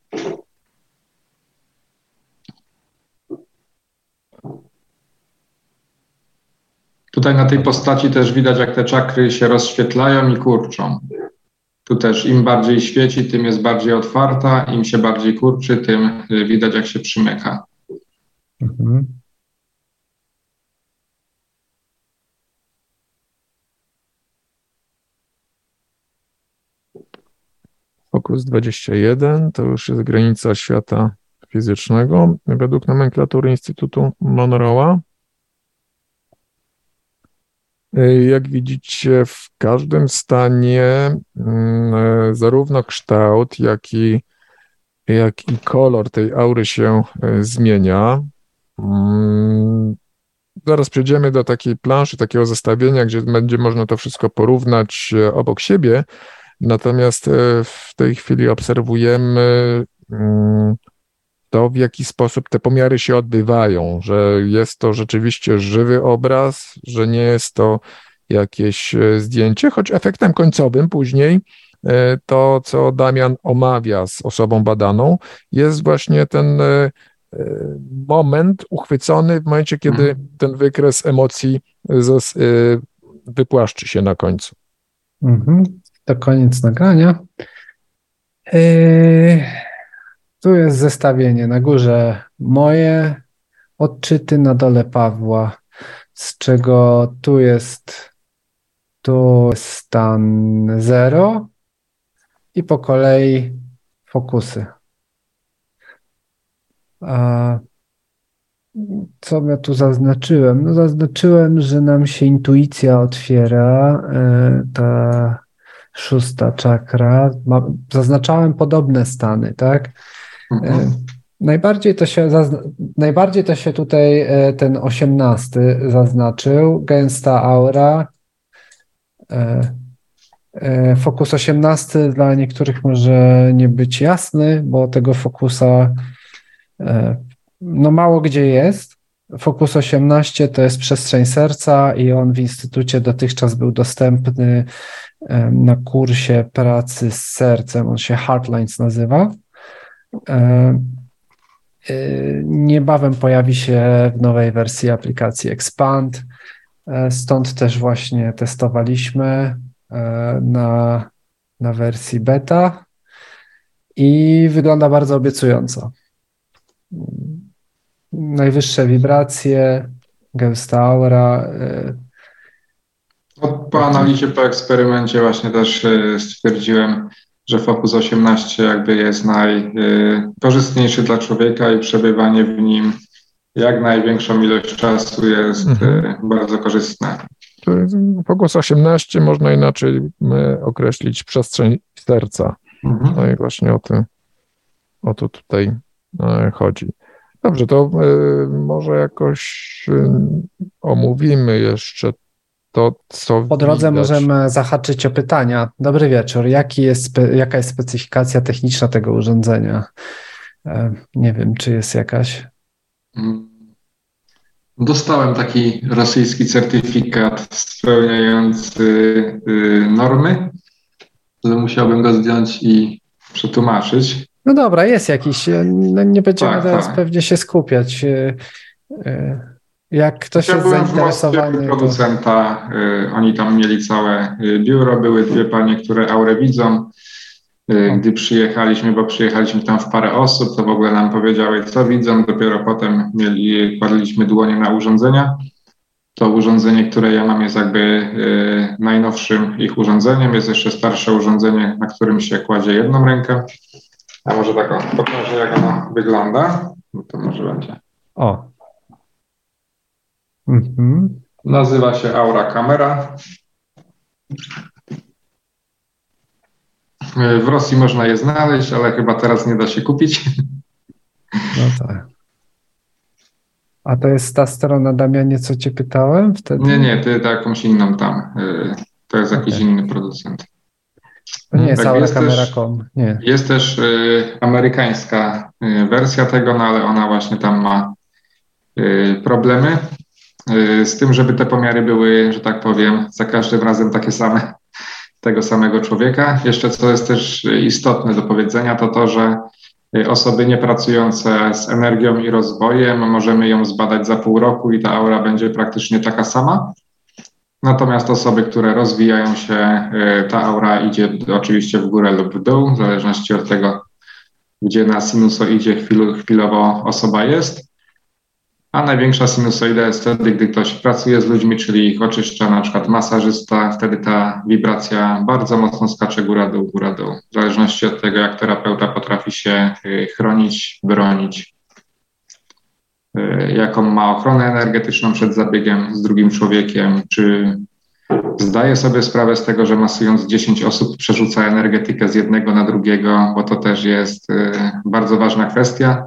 Tutaj na tej postaci też widać, jak te czakry się rozświetlają i kurczą. Tu też im bardziej świeci, tym jest bardziej otwarta, im się bardziej kurczy, tym y, widać, jak się przymyka. Mhm. Fokus 21 to już jest granica świata fizycznego według nomenklatury Instytutu Monroe'a. Jak widzicie, w każdym stanie mm, e, zarówno kształt, jak i, jak i kolor tej aury się e, zmienia. Mm, zaraz przejdziemy do takiej planszy, takiego zestawienia, gdzie będzie można to wszystko porównać e, obok siebie. Natomiast w tej chwili obserwujemy mm, to, w jaki sposób te pomiary się odbywają, że jest to rzeczywiście żywy obraz, że nie jest to jakieś e, zdjęcie, choć efektem końcowym później e, to, co Damian omawia z osobą badaną, jest właśnie ten e, moment uchwycony w momencie, kiedy mhm. ten wykres emocji wypłaszczy się na końcu. Mhm. To koniec nagrania. Yy... Tu jest zestawienie. Na górze moje odczyty, na dole Pawła, z czego tu jest tu stan 0 i po kolei fokusy. A co ja tu zaznaczyłem? No zaznaczyłem, że nam się intuicja otwiera, e, ta szósta czakra. Zaznaczałem podobne stany, tak? Mhm. E, najbardziej to, się, najbardziej to się tutaj e, ten osiemnasty zaznaczył, gęsta aura. E, fokus 18 dla niektórych może nie być jasny, bo tego fokusa no mało gdzie jest. Fokus 18 to jest przestrzeń serca i on w instytucie dotychczas był dostępny na kursie pracy z sercem. On się Heartlines nazywa. E, niebawem pojawi się w nowej wersji aplikacji Expand. E, stąd też właśnie testowaliśmy e, na, na wersji beta i wygląda bardzo obiecująco. Najwyższe wibracje, gęsta aura. Po analizie, po eksperymencie właśnie też stwierdziłem, że Focus 18 jakby jest najkorzystniejszy dla człowieka i przebywanie w nim jak największą ilość czasu jest mhm. Y, bardzo korzystne. Focus 18 można inaczej określić przestrzeń serca. Mhm. No i właśnie o, to, o to tutaj chodzi. Dobrze, to może jakoś omówimy jeszcze to, co. Po drodze widać. możemy zahaczyć o pytania. Dobry wieczór. Jaki jest, jaka jest specyfikacja techniczna tego urządzenia? E, nie wiem, czy jest jakaś. Mm. Dostałem taki rosyjski certyfikat spełniający y, normy, ale musiałbym go zdjąć i przetłumaczyć. No dobra, jest jakiś. No nie będziemy tak, teraz tak. pewnie się skupiać. Jak ktoś ja jest byłem zainteresowany. W producenta, y, oni tam mieli całe y, biuro, były dwie panie, które aurę widzą. Y, gdy przyjechaliśmy, bo przyjechaliśmy tam w parę osób, to w ogóle nam powiedziały, co widzą. Dopiero potem mieli, kładliśmy dłonie na urządzenia. To urządzenie, które ja mam, jest jakby y, najnowszym ich urządzeniem. Jest jeszcze starsze urządzenie, na którym się kładzie jedną rękę. A może tak o, pokażę, jak ono wygląda. No to może będzie. O. Mhm. Nazywa się Aura Kamera. W Rosji można je znaleźć, ale chyba teraz nie da się kupić. No tak. A to jest ta strona, Damianie, co cię pytałem wtedy? Nie, nie, ty jakąś inną tam. Y, to jest jakiś okay. inny producent. To nie jest tak, kamera.com. Nie. Jest też y, amerykańska y, wersja tego, no ale ona właśnie tam ma y, problemy z tym, żeby te pomiary były, że tak powiem, za każdym razem takie same tego samego człowieka. Jeszcze co jest też istotne do powiedzenia, to to, że osoby niepracujące z energią i rozwojem, możemy ją zbadać za pół roku i ta aura będzie praktycznie taka sama. Natomiast osoby, które rozwijają się, y, ta aura idzie oczywiście w górę lub w dół, w zależności od tego, gdzie na sinusoidzie chwilowo osoba jest. A największa sinusoida jest wtedy, gdy ktoś pracuje z ludźmi, czyli ich oczyszcza, na przykład masażysta, wtedy ta wibracja bardzo mocno skacze góra-dół, góra-dół. W zależności od tego, jak terapeuta potrafi się y, chronić, bronić, y, jaką ma ochronę energetyczną przed zabiegiem z drugim człowiekiem, czy zdaje sobie sprawę z tego, że masując 10 osób przerzuca energetykę z jednego na drugiego, bo to też jest y, bardzo ważna kwestia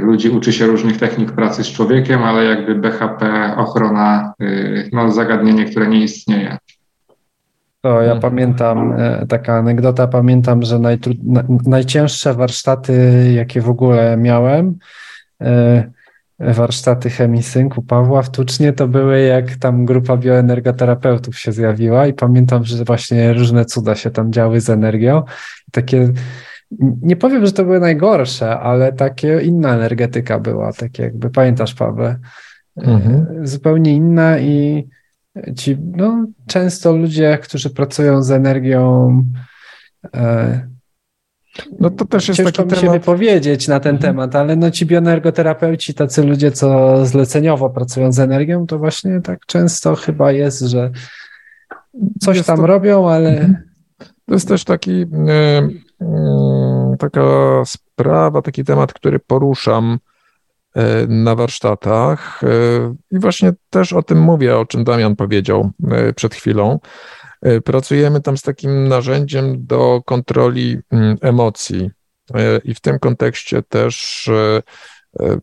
ludzi uczy się różnych technik pracy z człowiekiem, ale jakby BHP, ochrona, y, no zagadnienie, które nie istnieje. To ja pamiętam, e, taka anegdota, pamiętam, że najcięższe warsztaty, jakie w ogóle miałem, e, warsztaty chemii synku Pawła w Tucznie, to były jak tam grupa bioenergoterapeutów się zjawiła i pamiętam, że właśnie różne cuda się tam działy z energią. Takie nie powiem, że to były najgorsze, ale takie inna energetyka była, tak jakby pamiętasz, Paweł, mhm. zupełnie inna i ci, no, często ludzie, którzy pracują z energią, e, no to też jest Ciężko taki mi się temat... wypowiedzieć na ten mhm. temat, ale no ci bioenergoterapeuci, tacy ludzie, co zleceniowo pracują z energią, to właśnie tak często chyba jest, że coś jest tam to... robią, ale... Mhm. To jest też taki e, taka sprawa, taki temat, który poruszam e, na warsztatach e, i właśnie też o tym mówię, o czym Damian powiedział przed chwilą. Pracujemy tam z takim narzędziem do kontroli mm, emocji i w tym kontekście też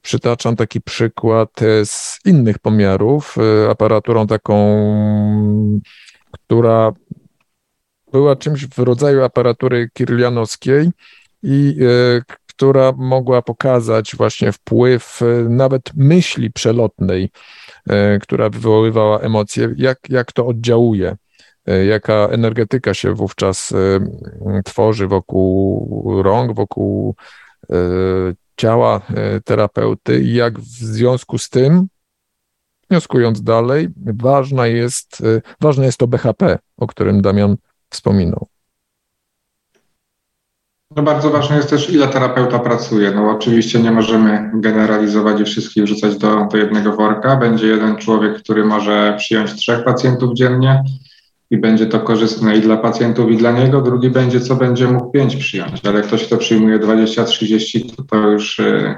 przytaczam taki przykład z innych pomiarów, aparaturą taką, która była czymś w rodzaju aparatury kirlianowskiej i e, która mogła pokazać właśnie wpływ e, nawet myśli przelotnej, e, która wywoływała emocje, jak, jak to oddziałuje, jaka energetyka się wówczas tworzy wokół rąk, wokół ciała terapeuty i jak w związku z tym, wnioskując dalej, ważna jest, ważne jest to BHP, o którym Damian wspominał. No bardzo ważne jest też, ile terapeuta pracuje. No oczywiście nie możemy generalizować i wszystkich wrzucać do, do jednego worka. Będzie jeden człowiek, który może przyjąć trzech pacjentów dziennie i będzie to korzystne i dla pacjentów, i dla niego. Drugi będzie, co będzie mógł pięć przyjąć, ale ktoś, kto przyjmuje 20-30, to, to już y,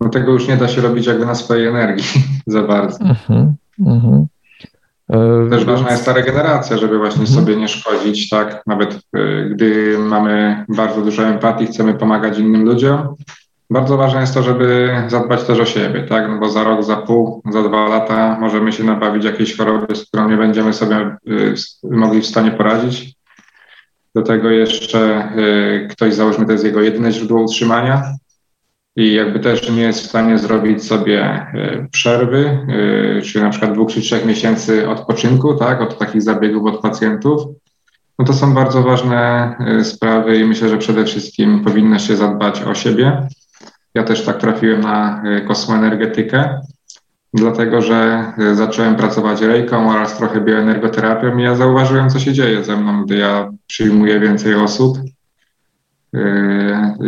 no tego już nie da się robić jakby na swojej energii za bardzo. Uh-huh. E, Też ważna jest ta regeneracja, żeby właśnie mhm. sobie nie szkodzić, tak? Nawet e, gdy mamy bardzo dużo empatii, chcemy pomagać innym ludziom. Bardzo ważne jest to, żeby zadbać też o siebie, tak? No bo za rok, za pół, za dwa lata możemy się nabawić jakiejś choroby, z którą nie będziemy sobie e, mogli w stanie poradzić. Do tego jeszcze ktoś, załóżmy, to jest jego jedyne źródło utrzymania, i jakby też nie jest w stanie zrobić sobie e, przerwy, e, czy na przykład dwóch czy trzech miesięcy odpoczynku, tak, od takich zabiegów od pacjentów, no to są bardzo ważne e, sprawy i myślę, że przede wszystkim powinno się zadbać o siebie. Ja też tak trafiłem na kosmoenergetykę, dlatego że zacząłem pracować rejką oraz trochę bioenergoterapią i ja zauważyłem, co się dzieje ze mną, gdy ja przyjmuję więcej osób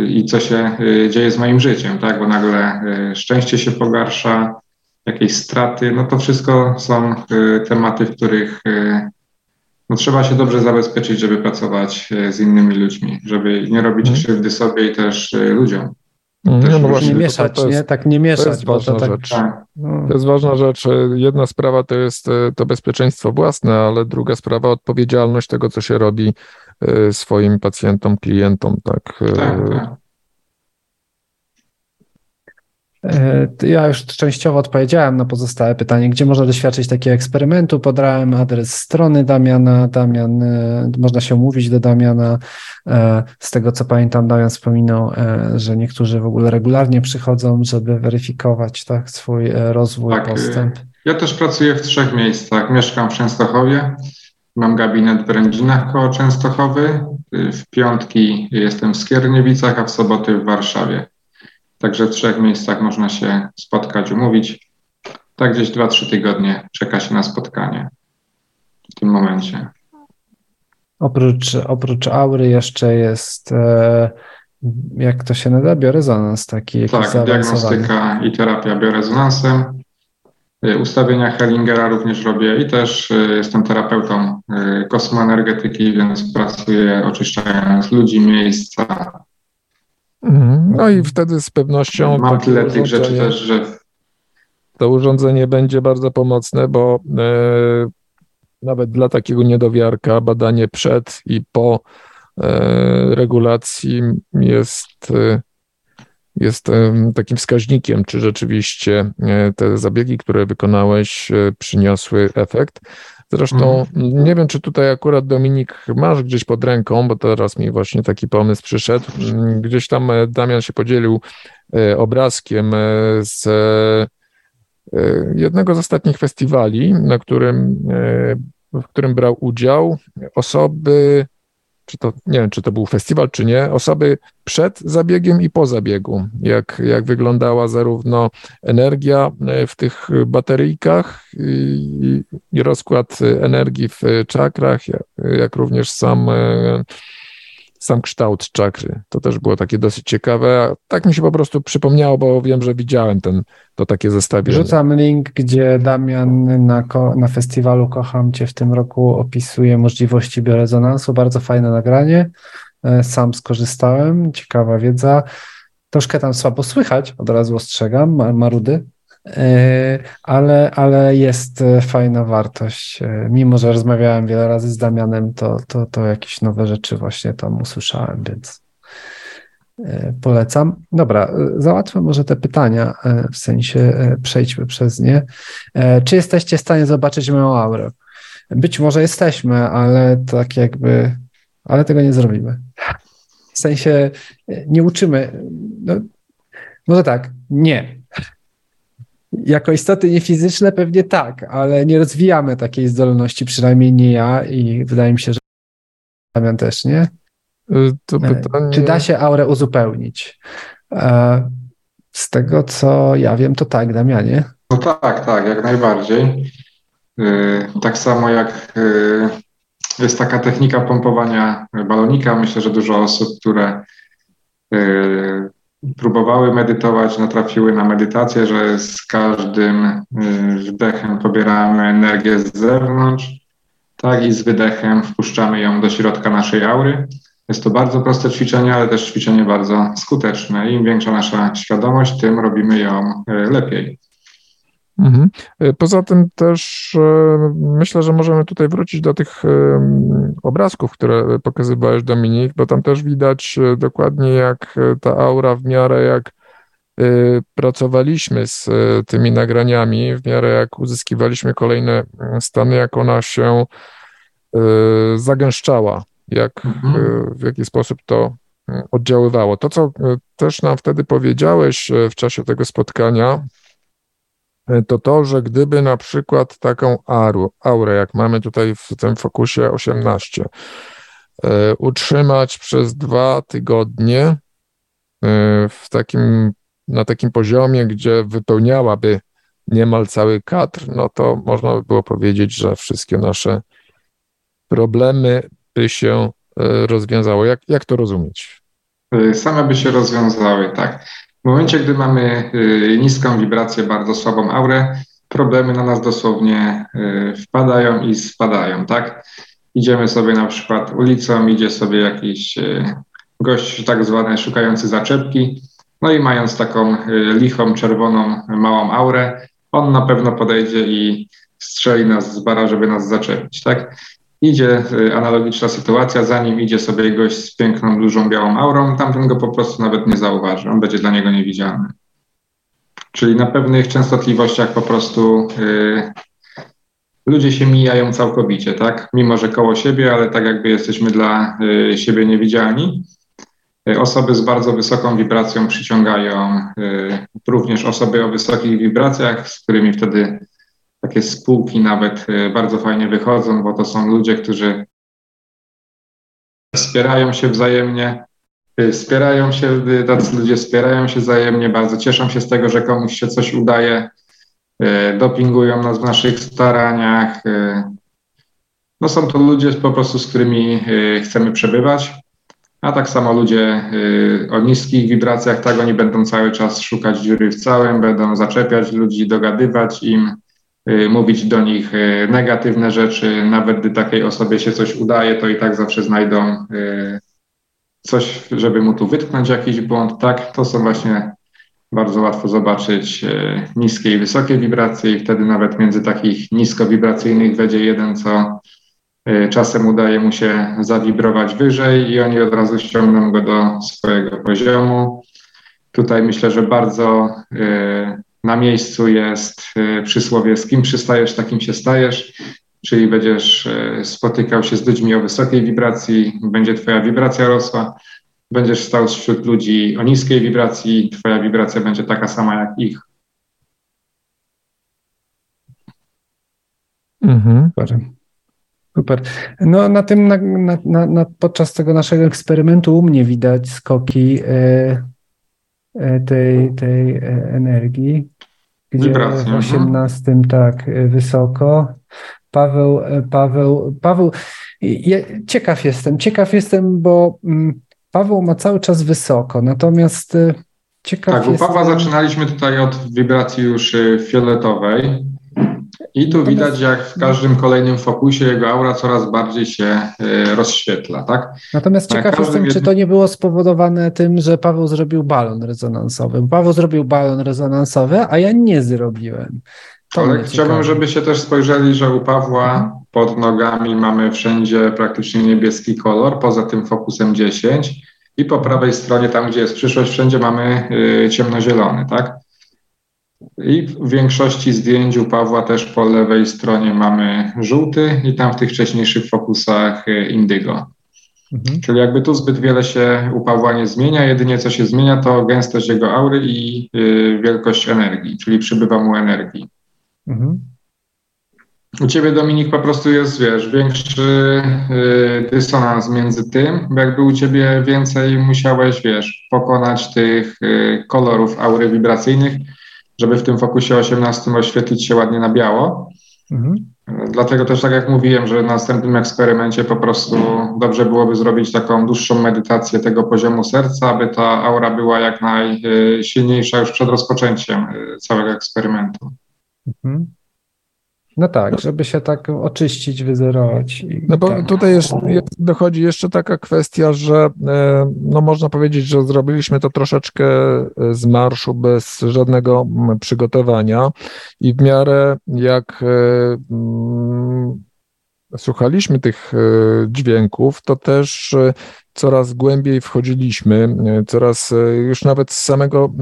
i co się dzieje z moim życiem, tak? Bo nagle szczęście się pogarsza, jakieś straty, no to wszystko są tematy, w których no trzeba się dobrze zabezpieczyć, żeby pracować z innymi ludźmi, żeby nie robić hmm. krzywdy sobie i też ludziom. No, no właśnie, nie mieszać, to, to jest, nie? Tak nie mieszać. To jest ważna tak, rzecz. Tak. No. To jest ważna rzecz. Jedna sprawa to jest to bezpieczeństwo własne, ale druga sprawa odpowiedzialność tego, co się robi swoim pacjentom, klientom, tak. tak, tak. E, ja już częściowo odpowiedziałem na pozostałe pytanie, gdzie można doświadczyć takiego eksperymentu. Podałem adres strony Damiana. Damian, e, można się umówić do Damiana. E, z tego co pamiętam, Damian wspominał, że niektórzy w ogóle regularnie przychodzą, żeby weryfikować tak, swój rozwój, tak, postęp. Ja też pracuję w trzech miejscach. Mieszkam w Częstochowie, mam gabinet w Rędzinach koło Częstochowy, w piątki jestem w Skierniewicach, a w soboty w Warszawie. Także w trzech miejscach można się spotkać, umówić. Tak gdzieś 2-3 tygodnie czeka się na spotkanie w tym momencie. Oprócz, oprócz aury jeszcze jest, e, jak to się nazywa, biorezonans taki. Tak, diagnostyka i terapia biorezonansem. E, ustawienia Hellingera również robię i też e, jestem terapeutą kosmoenergetyki, więc pracuję oczyszczając ludzi, miejsca. No i wtedy z pewnością. Mam tyle tych rzeczy też, że. To urządzenie będzie bardzo pomocne, bo e, nawet dla takiego niedowiarka badanie przed i po e, regulacji jest, e, jest e, takim wskaźnikiem, czy rzeczywiście e, te zabiegi, które wykonałeś, e, przyniosły efekt. Zresztą mm. nie wiem, czy tutaj akurat Dominik masz gdzieś pod ręką, bo teraz mi właśnie taki pomysł przyszedł. Mm, gdzieś tam e, Damian się podzielił e, obrazkiem e, z jednego z ostatnich festiwali, na którym, w którym brał udział osoby czy to, nie wiem, czy to był festiwal, czy nie, osoby przed zabiegiem i po zabiegu, jak, jak wyglądała zarówno energia e, w tych bateryjkach i, i rozkład energii w czakrach, jak, jak również sam e, sam kształt czakry. To też było takie dosyć ciekawe. Tak mi się po prostu przypomniało, bo wiem, że widziałem ten, to takie zestawienie. Wrzucam link, gdzie Damian na, na festiwalu Kocham Cię w tym roku opisuje możliwości biorezonansu. Bardzo fajne nagranie. E, sam skorzystałem, ciekawa wiedza. Troszkę tam słabo słychać, od razu ostrzegam, marudy, ale, ale jest e, fajna wartość. E, mimo, że rozmawiałem wiele razy z Damianem, to, to, to jakieś nowe rzeczy właśnie tam usłyszałem, więc polecam. Dobra, załatwmy może te pytania, w sensie przejdźmy przez nie. Czy jesteście w stanie zobaczyć moją aurę? Być może jesteśmy, ale tak jakby, ale tego nie zrobimy. W sensie nie uczymy, no, może tak, nie, jako istoty niefizyczne pewnie tak, ale nie rozwijamy takiej zdolności, przynajmniej nie ja i wydaje mi się, że Damian też, nie? Y, to e, pytanie... Czy da się aurę uzupełnić? E, z tego, co ja wiem, to tak, Damianie. No tak, tak, jak najbardziej. Y, tak samo jak y, jest taka technika pompowania balonika. Myślę, że dużo osób, które próbowały medytować, natrafiły na medytację, że z każdym y, wdechem pobieramy energię z zewnątrz, tak i z wydechem wpuszczamy ją do środka naszej aury. Jest to bardzo proste ćwiczenie, ale też ćwiczenie bardzo skuteczne. Im większa nasza świadomość, tym robimy ją y, lepiej. Mhm. E, poza tym też e, myślę, że możemy tutaj wrócić do tych obrazków, które pokazywałeś Dominik, bo tam też widać e, dokładnie jak ta aura w miarę jak pracowaliśmy z tymi nagraniami, w miarę jak uzyskiwaliśmy kolejne stany, jak ona się zagęszczała, jak, mhm. w jaki sposób to oddziaływało. To, co też nam wtedy powiedziałeś w czasie tego spotkania, E, to to, że gdyby na przykład taką aurę, aurę jak mamy tutaj w tym fokusie 18, e, utrzymać przez dwa tygodnie e, w takim na takim poziomie, gdzie wypełniałaby niemal cały kadr, no to można by było powiedzieć, że wszystkie nasze problemy by się e, rozwiązały. Jak, jak to rozumieć? E, same by się rozwiązały, tak. W momencie, gdy mamy e, niską wibrację, bardzo słabą aurę, problemy na nas dosłownie wpadają i spadają, tak? Idziemy sobie na przykład ulicą, idzie sobie jakiś gość tak zwany szukający zaczepki, no i mając taką lichą, czerwoną, małą aurę, on na pewno podejdzie i strzeli nas z bara, żeby nas zaczepić, tak? Idzie y, analogiczna sytuacja, za nim idzie sobie gość z piękną, dużą, białą aurą, tamten go po prostu nawet nie zauważy, on będzie dla niego niewidzialny. Czyli na pewnych częstotliwościach po prostu y, ludzie się mijają całkowicie, tak? Mimo, że koło siebie, ale tak jakby jesteśmy dla y, siebie niewidzialni. Y, osoby z bardzo wysoką wibracją przyciągają y, również osoby o wysokich wibracjach, z którymi wtedy takie spółki nawet y, bardzo fajnie wychodzą, bo to są ludzie, którzy wspierają się wzajemnie, wspierają się, tacy ludzie wspierają się wzajemnie, bardzo cieszą się z tego, że komuś się coś udaje, dopingują nas w naszych staraniach. No są to ludzie po prostu, z którymi chcemy przebywać. A tak samo ludzie y, o niskich wibracjach, tak oni będą cały czas szukać dziury w całym, będą zaczepiać ludzi, dogadywać im, y, mówić do nich y, negatywne rzeczy. Nawet gdy takiej osobie się coś udaje, to i tak zawsze znajdą coś, żeby mu tu wytknąć jakiś błąd. Tak, to są właśnie bardzo łatwo zobaczyć niskie i wysokie wibracje i wtedy nawet między takich niskowibracyjnych wejdzie jeden, co Y, czasem udaje mu się zawibrować wyżej i oni od razu ściągną go do swojego poziomu. Tutaj myślę, że bardzo y, na miejscu jest y, przysłowie z kim przystajesz, takim się stajesz, czyli będziesz spotykał się z ludźmi o wysokiej wibracji, będzie twoja wibracja rosła, będziesz stał wśród ludzi o niskiej wibracji, twoja wibracja będzie taka sama jak ich. Mhm. Super. No na tym, na, na, na, podczas tego naszego eksperymentu u mnie widać skoki e, e, tej, tej e, energii, gdzie w 18 mhm. tak wysoko. Paweł, Paweł, Paweł, ja, ciekaw jestem, ciekaw jestem, bo mm, Paweł ma cały czas wysoko, natomiast ciekaw Tak, u Pawła zaczynaliśmy tutaj od wibracji już fioletowej, i tu widać, jak w każdym kolejnym fokusie jego aura coraz bardziej się e, rozświetla, tak? Natomiast ciekaw jestem, czy to nie było spowodowane tym, że Paweł zrobił balon rezonansowy. Paweł zrobił balon rezonansowy, a ja nie zrobiłem. To Ale chciałbym, żebyście też spojrzeli, że u Pawła pod nogami mamy wszędzie praktycznie niebieski kolor, poza tym fokusem 10 i po prawej stronie, tam gdzie jest przyszłość, wszędzie mamy y, ciemnozielony, tak? I w większości zdjęć u Pawła też po lewej stronie mamy żółty i tam w tych wcześniejszych fokusach e, indygo. Mhm. Czyli jakby tu zbyt wiele się u Pawła nie zmienia, jedynie co się zmienia to gęstość jego aury i y, wielkość energii, czyli przybywa mu energii. Mhm. U ciebie, Dominik, po prostu jest, wiesz, większy y, dysonans między tym, bo jakby u ciebie więcej musiałeś, wiesz, pokonać tych y, kolorów aury wibracyjnych, żeby w tym fokusie 18 oświetlić się ładnie na biało. Mhm. Dlatego też, tak jak mówiłem, że na następnym eksperymencie po prostu dobrze byłoby zrobić taką dłuższą medytację tego poziomu serca, aby ta aura była jak najsilniejsza już przed rozpoczęciem y, całego eksperymentu. Mhm. No tak, żeby się tak oczyścić, wyzerować. No bo tak. tutaj jest, jest, dochodzi jeszcze taka kwestia, że e, no można powiedzieć, że zrobiliśmy to troszeczkę e, z marszu bez żadnego przygotowania i w miarę jak e, mm, słuchaliśmy tych dźwięków, to też coraz głębiej wchodzilimy, coraz już nawet z samego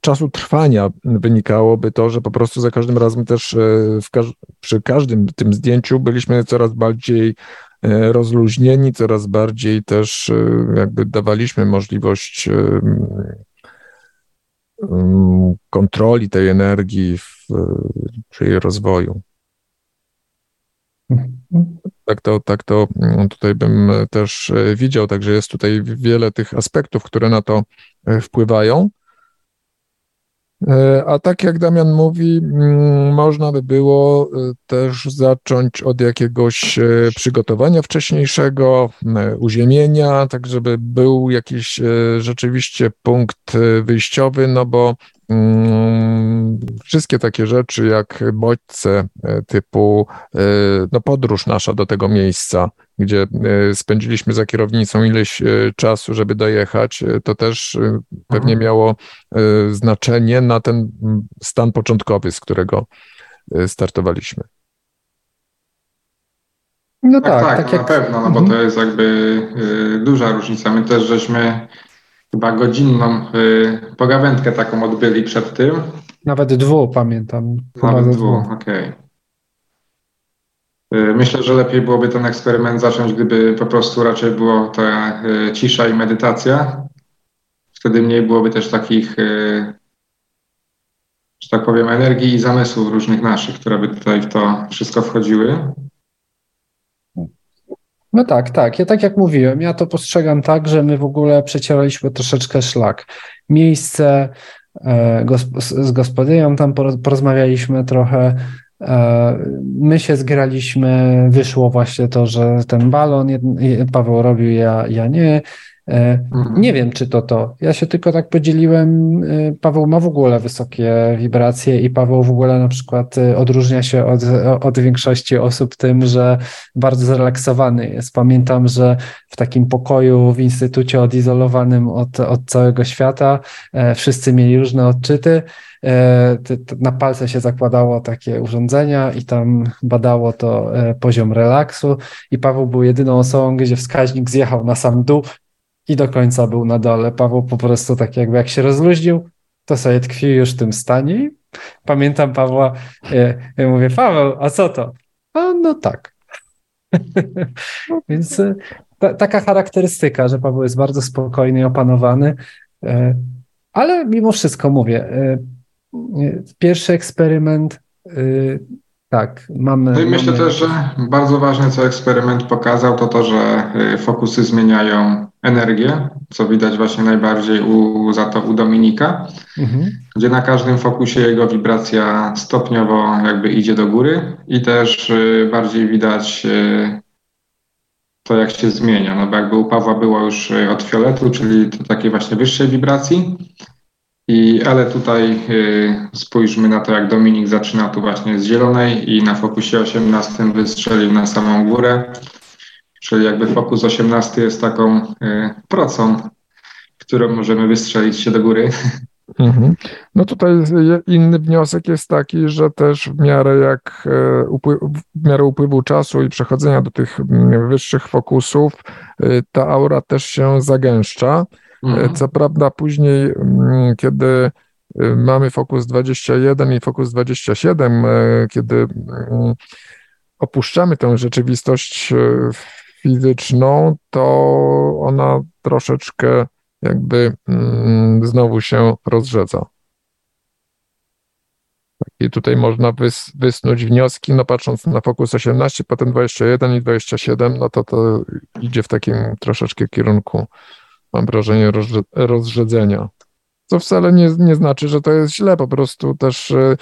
czasu trwania wynikałoby to, że po prostu za każdym razem też e, każ przy każdym tym zdjęciu byliśmy coraz bardziej e, rozluźnieni, coraz bardziej też jakby dawaliśmy możliwość kontroli tej energii w, przy jej rozwoju. Tak to, tak to tutaj bym też widział, także jest tutaj wiele tych aspektów, które na to wpływają. E, a tak jak Damian mówi, mm, można by było e, też zacząć od jakiegoś e, przygotowania wcześniejszego, uziemienia, tak żeby był jakiś rzeczywiście punkt wyjściowy, no bo mm, wszystkie takie rzeczy jak bodźce typu no podróż nasza do tego miejsca, gdzie spędziliśmy za kierownicą ileś czasu, żeby dojechać, to też pewnie mhm. miało znaczenie na ten stan początkowy, z którego e, startowaliśmy. No tak, tak, tak, tak no jak... na pewno, no bo mhm. to jest jakby duża różnica. My też żeśmy chyba godzinną y, pogawędkę taką odbyli przed tym. Nawet dwu, pamiętam. Nawet dwu, okej. Okay. Myślę, że lepiej byłoby ten eksperyment zacząć, gdyby po prostu raczej było ta cisza i medytacja. Wtedy mniej byłoby też takich że tak powiem, energii i zamysłów różnych naszych, które by tutaj w to wszystko wchodziły. No tak, tak. Ja tak jak mówiłem, ja to postrzegam tak, że my w ogóle przecieraliśmy troszeczkę szlak. Miejsce e, z gospodynią tam porozmawialiśmy trochę. E, my się zgraliśmy, wyszło właśnie to, że ten balon Paweł robił, ja, ja nie. E, mhm. Nie wiem, czy to to. Ja się tylko tak podzieliłem. E, Paweł ma w ogóle wysokie wibracje i Paweł w ogóle na przykład e, odróżnia się od, od większości osób tym, że bardzo zrelaksowany jest. Pamiętam, że w takim pokoju w instytucie odizolowanym od, od całego świata wszyscy mieli różne odczyty. Na palce się zakładało takie urządzenia i tam badało to poziom relaksu i Paweł był jedyną osobą, gdzie wskaźnik zjechał na sam dół i do końca był na dole. Paweł po prostu tak jakby jak się rozluźnił, to sobie tkwił już w tym stanie. Pamiętam Pawła, ja, ja mówię, Paweł, a co to? A no tak. Więc e, ta, taka charakterystyka, że Paweł jest bardzo spokojny i opanowany, e, ale mimo wszystko mówię, e, pierwszy eksperyment tak, mamy. No i myślę mamy... też, że bardzo ważne, co eksperyment pokazał, to to, że fokusy zmieniają energię, co widać właśnie najbardziej u, za to u Dominika, mhm. gdzie na każdym fokusie jego wibracja stopniowo jakby idzie do góry i też y, bardziej widać y, to, jak się zmienia. No bo jakby u Pawła było już y, od fioletu, czyli takiej właśnie wyższej wibracji, i, ale tutaj y, spójrzmy na to, jak Dominik zaczyna tu właśnie z zielonej i na fokusie 18 wystrzelił na samą górę czyli jakby Focus 18 jest taką y, procą, którą możemy wystrzelić się do góry. Mhm. No tutaj inny wniosek jest taki, że też w miarę jak e, w miarę upływu czasu i przechodzenia do tych mm, wyższych fokusów, y, ta aura też się zagęszcza. Mhm. Co prawda później, mm, kiedy y, mamy fokus 21 i fokus 27, e, kiedy mm, opuszczamy tę rzeczywistość fizyczną, to ona troszeczkę jakby mm, znowu się rozrzedza. I tutaj można wys, wysnuć wnioski, no patrząc na Focus 18, potem 21 i 27, no to to idzie w takim troszeczkę kierunku, mam wrażenie, rozrzedzenia. Co wcale nie, nie znaczy, że to jest źle, po prostu też y,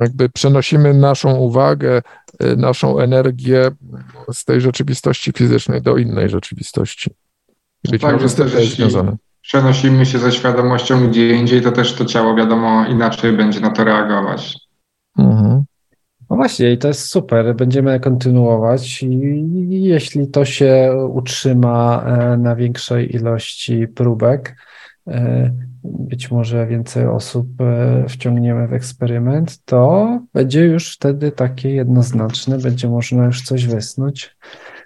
jakby przenosimy naszą uwagę, y, naszą energię z tej rzeczywistości fizycznej do innej rzeczywistości. Być tak, może z tym jest związane. Przenosimy się ze świadomością gdzie indziej, to też to ciało, wiadomo, inaczej będzie na to reagować. Mhm. No właśnie, i to jest super. Będziemy kontynuować. I jeśli to się utrzyma e, na większej ilości próbek, e, być może więcej osób e, wciągniemy w eksperyment, to będzie już wtedy takie jednoznaczne, będzie można już coś wysnuć.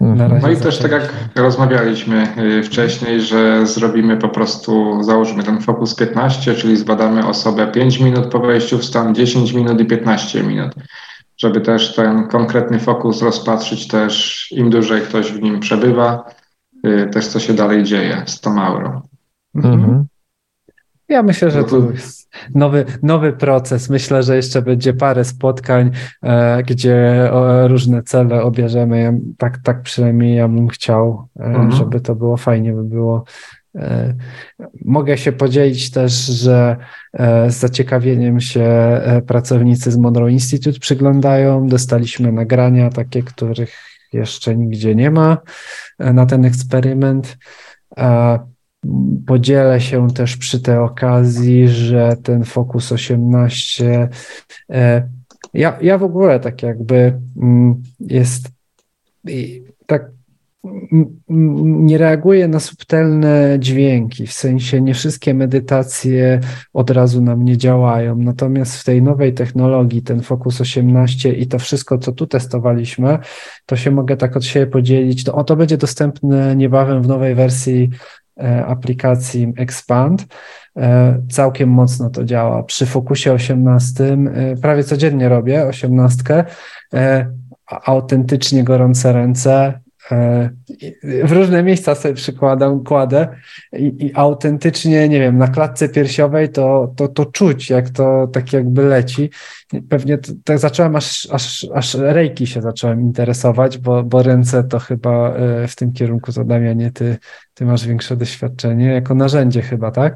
Mhm. No i też tak jak rozmawialiśmy wcześniej, że zrobimy po prostu, załóżmy ten fokus 15, czyli zbadamy osobę 5 minut po wejściu w stan, 10 minut i 15 minut, żeby też ten konkretny fokus rozpatrzyć też im dłużej ktoś w nim przebywa, e, też co się dalej dzieje z tą aurą. Mhm. Ja myślę, że to jest nowy, nowy proces. Myślę, że jeszcze będzie parę spotkań, e, gdzie różne cele obierzemy. tak, tak przynajmniej ja bym chciał, e, mhm. żeby to było fajnie, by było mogę się podzielić też, że e, z zaciekawieniem się e, pracownicy z Monroe Institute przyglądają. Dostaliśmy nagrania, takie, których jeszcze nigdzie nie ma na ten eksperyment. Podzielę się też przy tej okazji, że ten Focus 18. Ja, ja w ogóle tak jakby mm, jest tak nie reaguje na subtelne dźwięki, w sensie nie wszystkie medytacje od razu na mnie działają. Natomiast w tej nowej technologii, ten Focus 18 i to wszystko, co tu testowaliśmy, to się mogę tak od siebie podzielić. To, o, to będzie dostępne niebawem w nowej wersji e, aplikacji Expand. E, całkiem mocno to działa. Przy Focusie 18 e, prawie codziennie robię 18. Autentycznie gorące ręce, w różne miejsca sobie przykładam, kładę i, i, autentycznie, nie wiem, na klatce piersiowej to, to, to czuć, jak to tak jakby leci. Pewnie tak zacząłem, aż, aż, aż rejki się zacząłem interesować, bo, bo ręce to chyba e, w tym kierunku, to Damianie, ty, ty masz większe doświadczenie, jako narzędzie chyba, tak?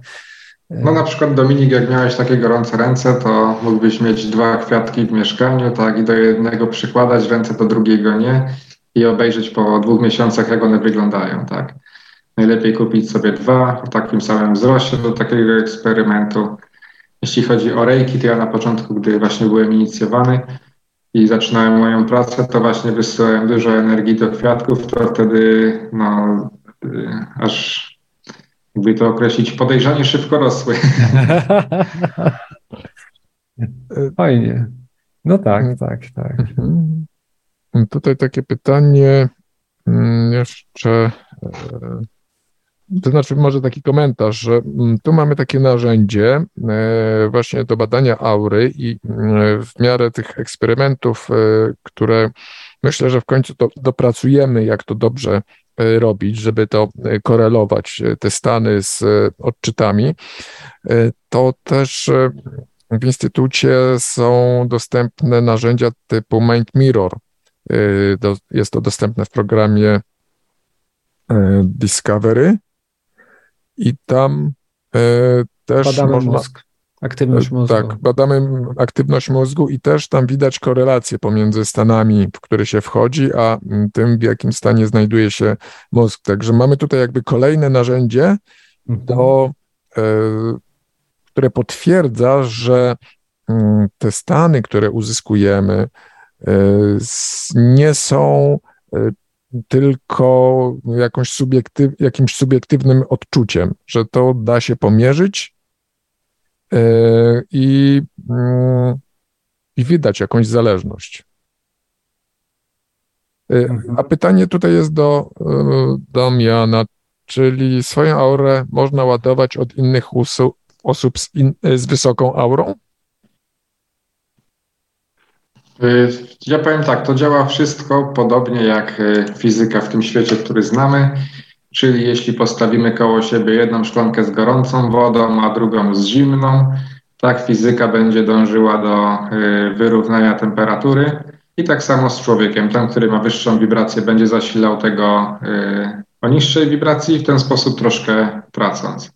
E, no na przykład Dominik, jak miałeś takie gorące ręce, to mógłbyś mieć dwa kwiatki w mieszkaniu, tak, i do jednego przykładać ręce, do drugiego nie i obejrzeć po dwóch miesiącach, jak one wyglądają, tak. Najlepiej kupić sobie dwa w takim samym wzroście do takiego eksperymentu. Jeśli chodzi o rejki, to ja na początku, gdy właśnie byłem inicjowany i zaczynałem moją pracę, to właśnie wysyłałem dużo energii do kwiatków, to wtedy no, y, aż jakby to określić, podejrzanie szybko rosły. Fajnie. No tak, tak, tak. Mhm. Tutaj takie pytanie mm, jeszcze, e, to znaczy może taki komentarz, że mm, tu mamy takie narzędzie e, właśnie do badania aury i mm, w miarę tych eksperymentów, e, które myślę, że w końcu to dopracujemy, jak to dobrze robić, żeby to korelować, te stany z odczytami, to też w instytucie są dostępne narzędzia typu Mind Mirror, Y, jest to dostępne w programie y, Discovery i tam y, też badamy można, mózg, aktywność mózgu. Tak, badamy aktywność mózgu i też tam widać korelację pomiędzy stanami, w które się wchodzi, a tym, w jakim stanie znajduje się mózg. Także mamy tutaj jakby kolejne narzędzie, mhm. do, które potwierdza, że mm, te stany, które uzyskujemy, nie są e, tylko jakąś subiektyw, jakimś subiektywnym odczuciem, że to da się pomierzyć e, i, mm, i widać jakąś zależność. A pytanie tutaj jest do Damiana, czyli swoją aurę można ładować od innych osób z, in, z wysoką aurą? Y, ja powiem tak, to działa wszystko podobnie jak y, fizyka w tym świecie, który znamy, czyli jeśli postawimy koło siebie jedną szklankę z gorącą wodą, a drugą z zimną, tak fizyka będzie dążyła do y, wyrównania temperatury i tak samo z człowiekiem. Ten, który ma wyższą wibrację, będzie zasilał tego o niższej wibracji, w ten sposób troszkę tracąc.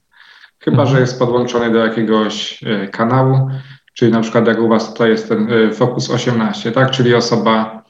Chyba, mhm. że jest podłączony do jakiegoś kanału, czyli na przykład jak u Was tutaj jest ten y, Focus 18, tak, czyli osoba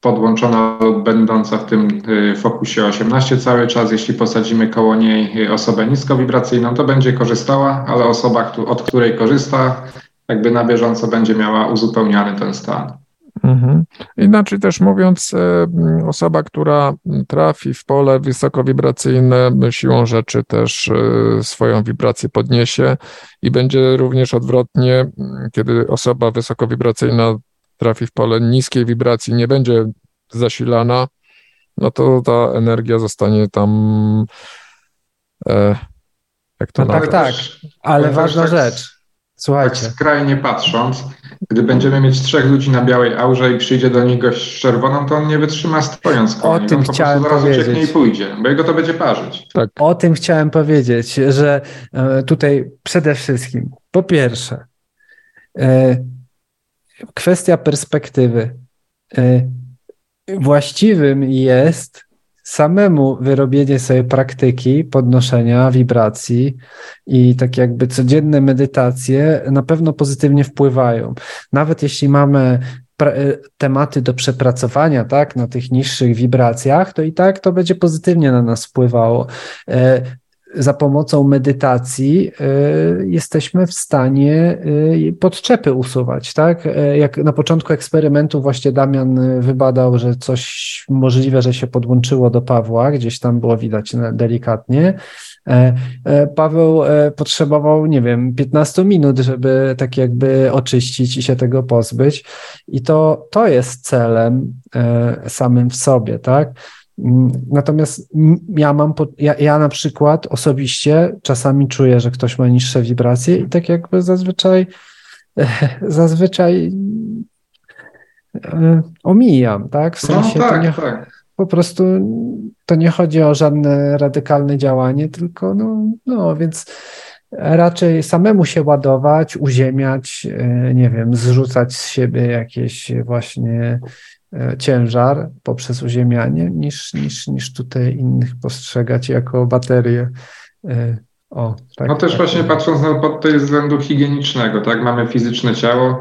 podłączona lub będąca w tym y, fokusie 18 cały czas, jeśli posadzimy koło niej y, osobę niskowibracyjną, to będzie korzystała, ale osoba, od której korzysta, jakby na bieżąco będzie miała uzupełniany ten stan. Mhm. Inaczej też mówiąc, e, osoba, która trafi w pole wysokowibracyjne, siłą rzeczy też e, swoją wibrację podniesie i będzie również odwrotnie, kiedy osoba wysokowibracyjna trafi w pole niskiej wibracji, nie będzie zasilana, no to ta energia zostanie tam. E, jak to no tak, tak, ale ważna tak, rzecz. Słuchajcie. Tak skrajnie patrząc, gdy będziemy mieć trzech ludzi na białej aurze i przyjdzie do nich gość z czerwoną, to on nie wytrzyma stojąc O tym on chciałem po powiedzieć. i pójdzie, bo jego to będzie parzyć. Tak. O tym chciałem powiedzieć, że e, tutaj przede wszystkim, po pierwsze, e, kwestia perspektywy. E, właściwym jest samemu wyrobienie sobie praktyki podnoszenia wibracji i tak jakby codzienne medytacje na pewno pozytywnie wpływają. Nawet jeśli mamy tematy do przepracowania, tak, na tych niższych wibracjach, to i tak to będzie pozytywnie na nas wpływało. Za pomocą medytacji y, jesteśmy w stanie y, podczepy usuwać, tak? Y, jak na początku eksperymentu właśnie Damian wybadał, że coś możliwe, że się podłączyło do Pawła, gdzieś tam było widać delikatnie. E, e, Paweł potrzebował, nie wiem, 15 minut, żeby tak jakby oczyścić i się tego pozbyć. I to, to jest celem samym w sobie, tak? Mm, natomiast ja mam, ja, ja na przykład osobiście czasami czuję, że ktoś ma niższe wibracje i tak jakby zazwyczaj, zazwyczaj e, omijam, tak? W no sensie no, tak, nie, tak. po prostu to nie chodzi o żadne radykalne działanie, tylko no, no więc raczej samemu się ładować, uziemiać, e, nie wiem, zrzucać z siebie jakieś właśnie ciężar poprzez uziemianie, niż, niż, niż tutaj innych postrzegać jako baterię. E, o, tak, no też tak, właśnie patrząc na pod tej względu higienicznego, tak, mamy fizyczne ciało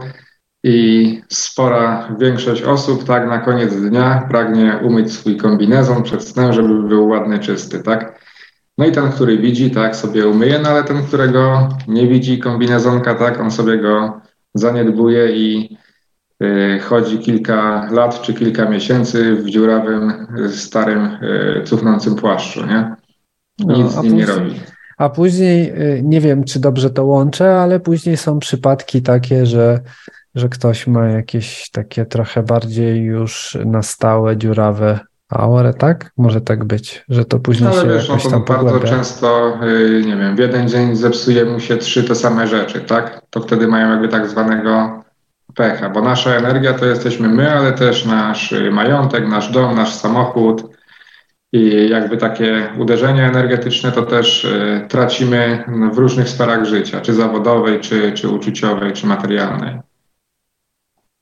i spora większość osób, tak, na koniec dnia pragnie umyć swój kombinezon przed snem, żeby był ładny, czysty, tak. No i ten, który widzi, tak, sobie umyje, no ale ten, którego nie widzi kombinezonka, tak, on sobie go zaniedbuje i chodzi kilka lat czy kilka miesięcy w dziurawym, starym, y, cuchnącym płaszczu, nie? No, Nic no, z nim nie robi. A później, y, nie wiem, czy dobrze to łączę, ale później są przypadki takie, że, że ktoś ma jakieś takie trochę bardziej już na stałe dziurawe aurę, tak? Może tak być, że to później ale się wiesz, jakoś no, tam bardzo pogłębia. często, nie wiem, w jeden dzień zepsuje mu się trzy te same rzeczy, tak? To wtedy mają jakby tak zwanego pecha, bo nasza energia to jesteśmy my, ale też nasz majątek, nasz dom, nasz samochód. I jakby takie uderzenia energetyczne to też y, tracimy w różnych sferach życia, czy zawodowej, czy, czy uczuciowej, czy materialnej.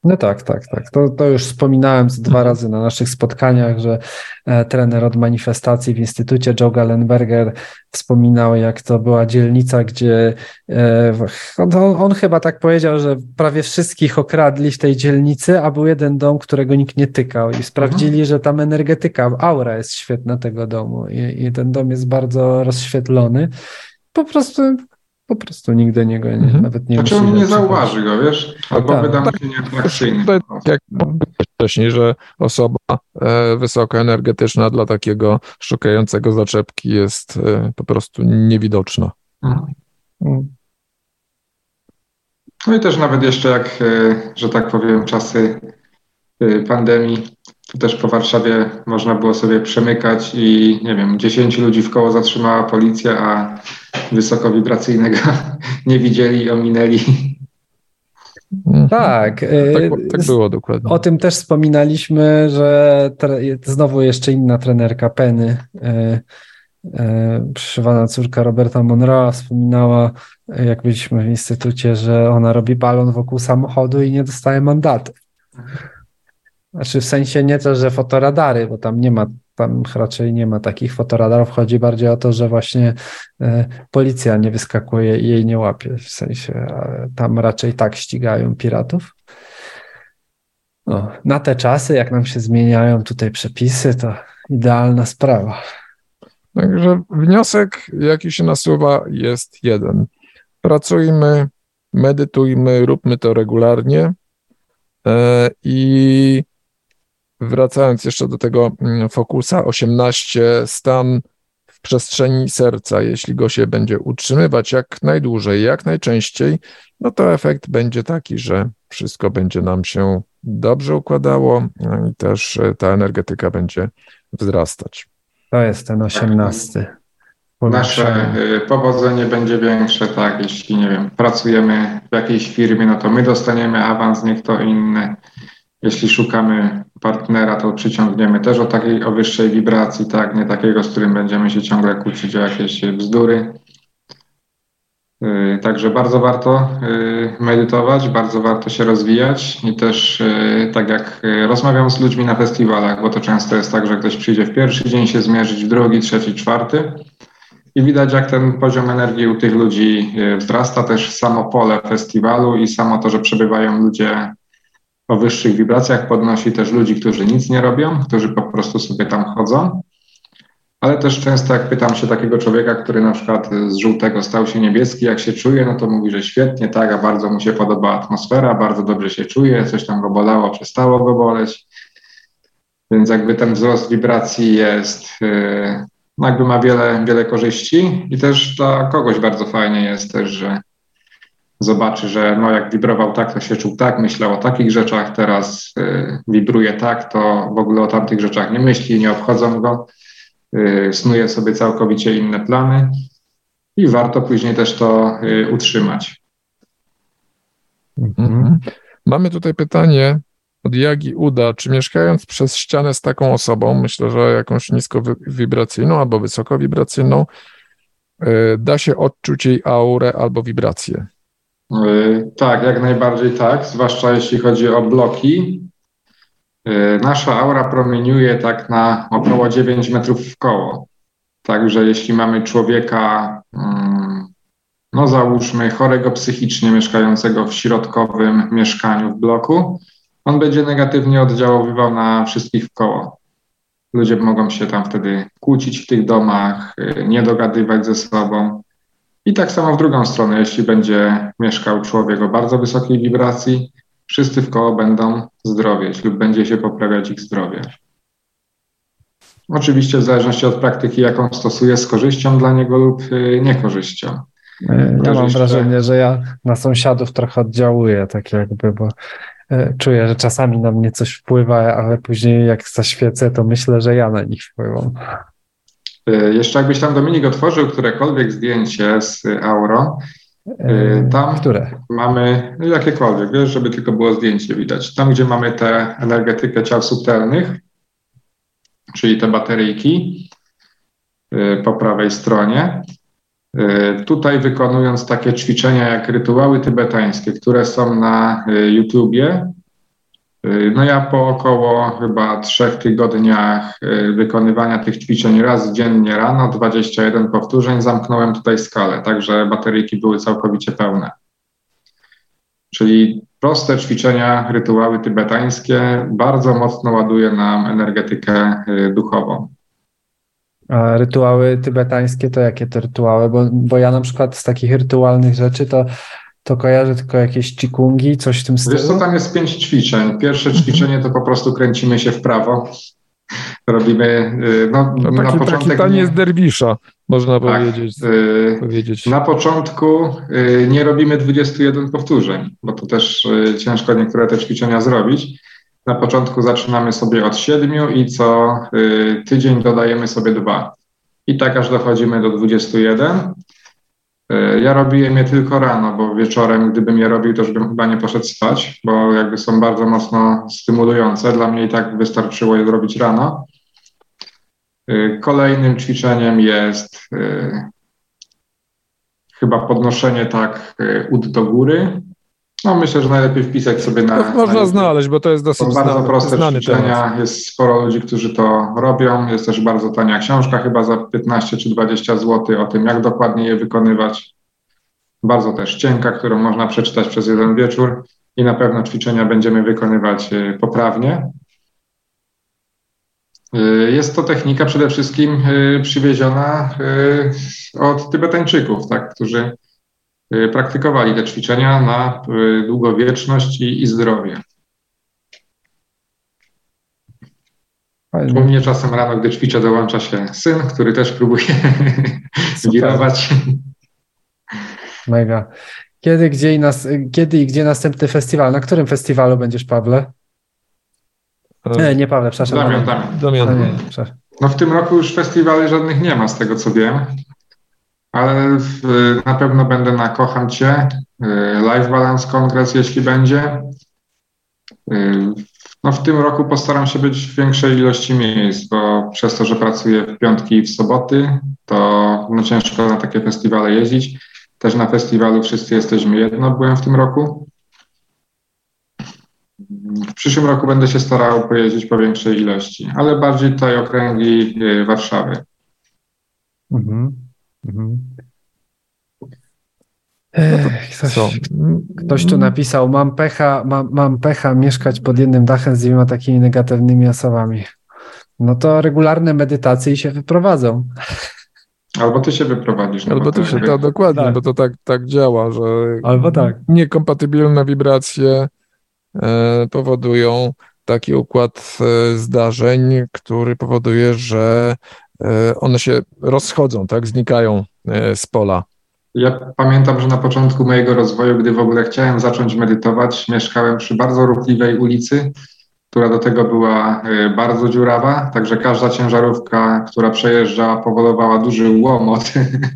No tak, tak, tak. To, to już wspominałem dwa razy na naszych spotkaniach, że e, trener od manifestacji w Instytucie Joe Gallenberger wspominał, jak to była dzielnica, gdzie e, on, on, chyba tak powiedział, że prawie wszystkich okradli w tej dzielnicy, a był jeden dom, którego nikt nie tykał i sprawdzili, mhm. że tam energetyka, aura jest świetna tego domu i, i ten dom jest bardzo rozświetlony. Po prostu po prostu nigdy nie go nie, mhm. nawet nie Znaczy on nie zauważy go, wiesz? Albo tak, wyda mu się nieatrakcyjny. Tak, jak wcześniej, że osoba e, wysokoenergetyczna dla takiego szukającego zaczepki jest e, po prostu niewidoczna. Mhm. Mm. No i też nawet jeszcze jak, e, że tak powiem, czasy e, pandemii, to też po Warszawie można było sobie przemykać i nie wiem, 10 ludzi w koło zatrzymała policja, a wysokowibracyjnego nie widzieli, ominęli. Mhm. Tak, tak, tak było dokładnie. O tym też wspominaliśmy, że znowu jeszcze inna trenerka Penny, e, e, przyszywana córka Roberta Monroe, wspominała, jak byliśmy w instytucie, że ona robi balon wokół samochodu i nie dostaje mandatu. Znaczy w sensie nie to, że fotoradary, bo tam nie ma, tam raczej nie ma takich fotoradarów. Chodzi bardziej o to, że właśnie e, policja nie wyskakuje i jej nie łapie. W sensie tam raczej tak ścigają piratów. No, na te czasy, jak nam się zmieniają tutaj przepisy, to idealna sprawa. Także wniosek, jaki się nasuwa, jest jeden. Pracujmy, medytujmy, róbmy to regularnie e, i wracając jeszcze do tego mm, fokusa 18, stan w przestrzeni serca, jeśli go się będzie utrzymywać jak najdłużej, jak najczęściej, no to efekt będzie taki, że wszystko będzie nam się dobrze układało i też e, ta energetyka będzie wzrastać. To jest ten 18. Nasze e, powodzenie będzie większe, tak, jeśli nie wiem, pracujemy w jakiejś firmie, no to my dostaniemy awans, nie kto inny. Jeśli szukamy partnera, to przyciągniemy też o takiej, o wyższej wibracji, tak, nie takiego, z którym będziemy się ciągle kłócić o jakieś bzdury. Y, także bardzo warto y, medytować, bardzo warto się rozwijać i też y, tak jak rozmawiam z ludźmi na festiwalach, bo to często jest tak, że ktoś przyjdzie w pierwszy dzień się zmierzyć, w drugi, trzeci, czwarty i widać jak ten poziom energii u tych ludzi wzrasta, też samo pole festiwalu i samo to, że przebywają ludzie o wyższych wibracjach podnosi też ludzi, którzy nic nie robią, którzy po prostu sobie tam chodzą ale też często jak pytam się takiego człowieka, który na przykład z żółtego stał się niebieski, jak się czuje, no to mówi, że świetnie, tak, a bardzo mu się podoba atmosfera, bardzo dobrze się czuje, coś tam go bolało, przestało go boleć. Więc jakby ten wzrost wibracji jest, yy, no jakby ma wiele, wiele korzyści i też dla kogoś bardzo fajnie jest też, że zobaczy, że no jak wibrował tak, to się czuł tak, myślał o takich rzeczach, teraz yy, wibruje tak, to w ogóle o tamtych rzeczach nie myśli, nie obchodzą go Y, snuje sobie całkowicie inne plany i warto później też to y, utrzymać. Mhm. Mamy tutaj pytanie od Jagi Uda. Czy mieszkając przez ścianę z taką osobą, myślę, że jakąś niskowibracyjną albo wysokowibracyjną, y, da się odczuć jej aurę albo wibrację? Tak, jak najbardziej tak, zwłaszcza jeśli chodzi o bloki, Y, nasza aura promieniuje tak na około 9 metrów w koło. Także jeśli mamy człowieka, mm, no załóżmy chorego psychicznie mieszkającego w środkowym mieszkaniu w bloku, on będzie negatywnie oddziaływał na wszystkich w koło. Ludzie mogą się tam wtedy kłócić w tych domach, y, nie dogadywać ze sobą. I tak samo w drugą stronę, jeśli będzie mieszkał człowiek o bardzo wysokiej wibracji, wszyscy w koło będą zdrowieć lub będzie się poprawiać ich zdrowie. Oczywiście w zależności od praktyki, jaką stosuje, z korzyścią dla niego lub y, niekorzyścią. E, ja mam wrażenie, że ja na sąsiadów trochę oddziałuję, tak jakby, bo e, czuję, że czasami na mnie coś wpływa, ale później jak zaświecę, to myślę, że ja na nich wpływam. E, jeszcze jakbyś tam Dominik otworzył którekolwiek zdjęcie z Auro, Y, tam Które? mamy no jakiekolwiek, wiesz, żeby tylko było zdjęcie widać. Tam, gdzie mamy tę energetykę ciał subtelnych, czyli te bateryjki y, po prawej stronie. Y, tutaj wykonując takie ćwiczenia jak rytuały tybetańskie, które są na YouTubie, no ja po około chyba trzech tygodniach y, wykonywania tych ćwiczeń raz dziennie rano, 21 powtórzeń, zamknąłem tutaj skalę, także bateryjki były całkowicie pełne. Czyli proste ćwiczenia, rytuały tybetańskie bardzo mocno ładuje nam energetykę y, duchową. A rytuały tybetańskie to jakie to rytuały? Bo, bo ja na przykład z takich rytualnych rzeczy to to kojarzę tylko jakieś cikungi, coś w tym stylu? Wiesz co, tam jest pięć ćwiczeń. Pierwsze ćwiczenie to po prostu kręcimy się w prawo. Robimy, y, no, no taki, na początek... Taki taniec nie... derwisza, można tak, powiedzieć, yy, powiedzieć. Na początku yy, nie robimy 21 powtórzeń, bo to też yy, ciężko niektóre te ćwiczenia zrobić. Na początku zaczynamy sobie od siedmiu i co y, tydzień dodajemy sobie dwa. I tak aż dochodzimy do 21. E, ja robiłem je tylko rano, bo wieczorem, gdybym je robił, to już bym chyba nie poszedł spać, bo jakby są bardzo mocno stymulujące. Dla mnie i tak wystarczyło je zrobić rano. E, kolejnym ćwiczeniem jest e, chyba podnoszenie tak ud do góry. No myślę, że najlepiej wpisać sobie na. No, można na znaleźć, bo to jest dosyć to bardzo proste znany ćwiczenia. Temat. Jest sporo ludzi, którzy to robią. Jest też bardzo tania książka, chyba za 15 czy 20 zł o tym, jak dokładnie je wykonywać. Bardzo też cienka, którą można przeczytać przez jeden wieczór i na pewno ćwiczenia będziemy wykonywać y, poprawnie. Y, jest to technika przede wszystkim y, przywieziona od Tybetańczyków, tak, którzy praktykowali te ćwiczenia na y, długowieczność i, i zdrowie. Fajnie. U mnie czasem rano, gdy ćwiczę, dołącza się syn, który też próbuje wirować. Mega. Kiedy, gdzie i nas, kiedy i gdzie następny festiwal? Na którym festiwalu będziesz, Pawle? Nie, nie Pawle, przepraszam. Damian, Damian. Damian. No w tym roku już festiwali żadnych nie ma, z tego co wiem ale w, na pewno będę na Kocham Cię, y, Live Balance Kongres, jeśli będzie. Y, no w tym roku postaram się być w większej ilości miejsc, bo przez to, że pracuję w piątki i w soboty, to no ciężko na takie festiwale jeździć. Też na festiwalu Wszyscy Jesteśmy Jedno byłem w tym roku. W przyszłym roku będę się starał pojeździć po większej ilości, ale bardziej tutaj okręgi y, Warszawy. Mhm. Mhm. Ech, ktoś, ktoś, tu napisał, mam pecha, mam, mam pecha mieszkać pod jednym dachem z dwiema takimi negatywnymi osobami. No to regularne medytacje i się wyprowadzą. Albo ty się wyprowadzisz. No Albo ty się, to dokładnie, tak. bo to tak, tak działa, że Albo tak. niekompatybilne wibracje e, powodują taki układ e, zdarzeń, który powoduje, że one się rozchodzą, tak, znikają e, z pola. Ja pamiętam, że na początku mojego rozwoju, gdy w ogóle chciałem zacząć medytować, mieszkałem przy bardzo ruchliwej ulicy, która do tego była y, bardzo dziurawa, także każda ciężarówka, która przejeżdżała, powodowała duży łomot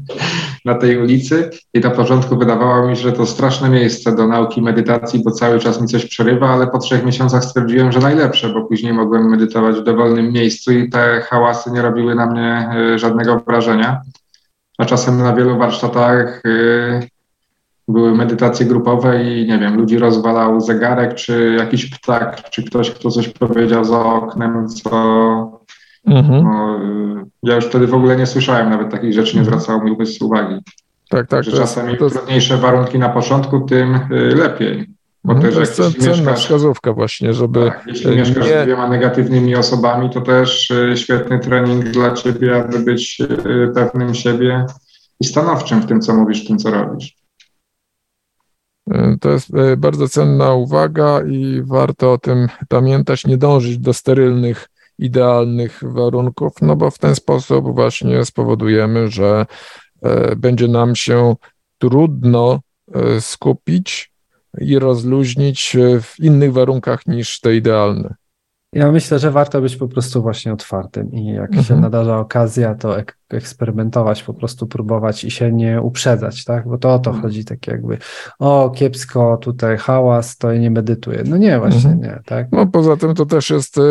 na tej ulicy i na początku wydawało mi się, że to straszne miejsce do nauki medytacji, bo cały czas mi coś przerywa, ale po trzech miesiącach stwierdziłem, że najlepsze, bo później mogłem medytować w dowolnym miejscu i te hałasy nie robiły na mnie y, żadnego wrażenia a czasem na wielu warsztatach y, były medytacje grupowe i nie wiem, ludzi rozwalał zegarek, czy jakiś ptak, czy ktoś, kto coś powiedział za oknem, co mhm. no, y, ja już wtedy w ogóle nie słyszałem nawet takich rzeczy, nie zwracało mi uwagi. Tak, tak. Że czasem im trudniejsze warunki na początku, tym y, lepiej. Bo mhm, to jest cenna mieszkasz, wskazówka właśnie, żeby... Tak, jeśli mieszkasz nie... z dwiema negatywnymi osobami, to też y, świetny trening dla ciebie, aby być y, pewnym siebie i stanowczym w tym, co mówisz, w tym, co robisz. Y, to jest bardzo cenna uwaga i warto o tym pamiętać, nie dążyć do sterylnych, idealnych warunków, no bo w ten sposób właśnie spowodujemy, że będzie nam się trudno skupić i rozluźnić e, w innych warunkach niż te idealne. Ja myślę, że warto być po prostu właśnie otwartym i jak mhm. się nadarza okazja, to ek eksperymentować, po prostu próbować i się nie uprzedzać, tak? Bo to o to mhm. chodzi, tak jakby o kiepsko, tutaj hałas, to nie medytuję. No nie, właśnie mhm. nie, tak? No poza tym to też jest y,